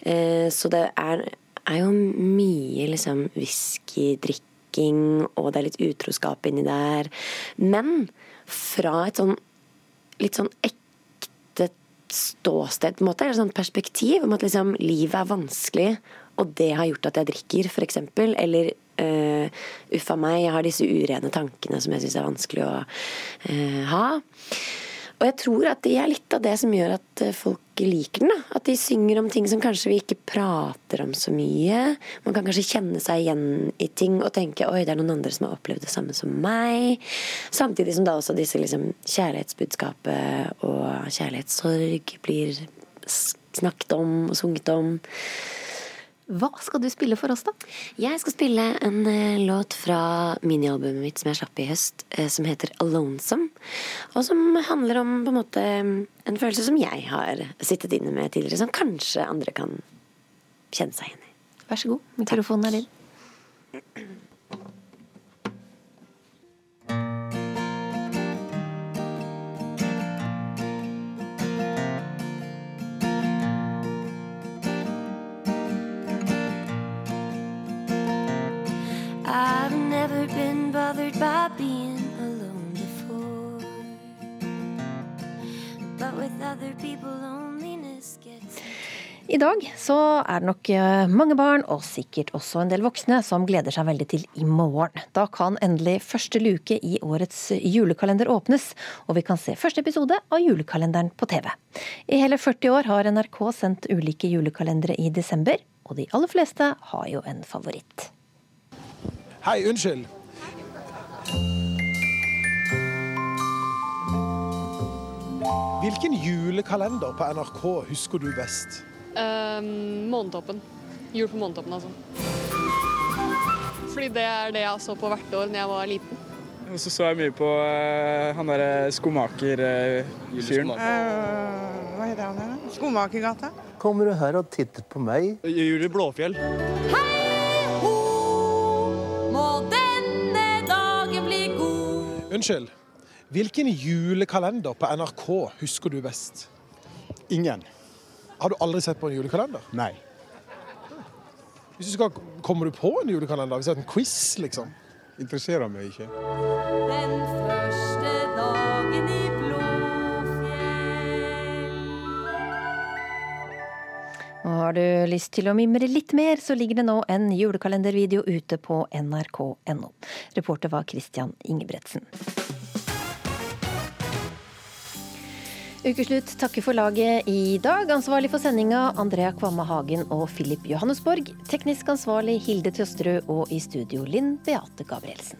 Eh, så det er, er jo mye liksom whiskydrikking, og det er litt utroskap inni der. Men fra et sånn litt sånn ekte ståsted, på en måte, eller sånn perspektiv om at liksom livet er vanskelig, og det har gjort at jeg drikker, f.eks. Eller uh, uff meg, jeg har disse urene tankene som jeg syns er vanskelig å uh, ha. Og jeg tror at det er litt av det som gjør at eh, folk liker den. da. At de synger om ting som kanskje vi ikke prater om så mye. Man kan kanskje kjenne seg igjen i ting og tenke oi, det er noen andre som har opplevd det samme som meg. Samtidig som da også disse liksom, kjærlighetsbudskapet og kjærlighetssorg blir snakket om og sunget om. Hva skal du spille for oss, da? Jeg skal spille en eh, låt fra minialbumet mitt som jeg slapp i høst, eh, som heter 'Alonesome'. Og som handler om på en måte en følelse som jeg har sittet inne med tidligere, som kanskje andre kan kjenne seg igjen i. Vær så god, mikrofonen er din. I dag så er det nok eh, mange barn, og sikkert også en del voksne, som gleder seg veldig til i morgen. Da kan endelig første luke i årets julekalender åpnes, og vi kan se første episode av julekalenderen på TV. I hele 40 år har NRK sendt ulike julekalendere i desember, og de aller fleste har jo en favoritt. Hei, unnskyld. Hvilken julekalender på NRK husker du best? Um, Månetoppen. Jul på Månetoppen, altså. Fordi det er det jeg så på hvert år da jeg var liten. Og så så jeg mye på uh, han derre skomaker-fyren. hva heter han igjen? Skomakergata. Kommer du her og titter på meg? Julie Blåfjell. Må denne dagen bli god. Unnskyld. Hvilken julekalender på NRK husker du best? Ingen. Har du aldri sett på en julekalender? Nei. Hvis du skal, Kommer du på en julekalender? Hvis det er en quiz, liksom? Interesserer meg ikke. Den første dagen i Og har du lyst til å mimre litt mer, så ligger det nå en julekalendervideo ute på nrk.no. Reporter var Christian Ingebretsen. Ukeslutt takker for laget i dag. Ansvarlig for sendinga Andrea Kvamme Hagen og Filip Johannesborg. Teknisk ansvarlig Hilde Tøsterød og i studio Linn Beate Gabrielsen.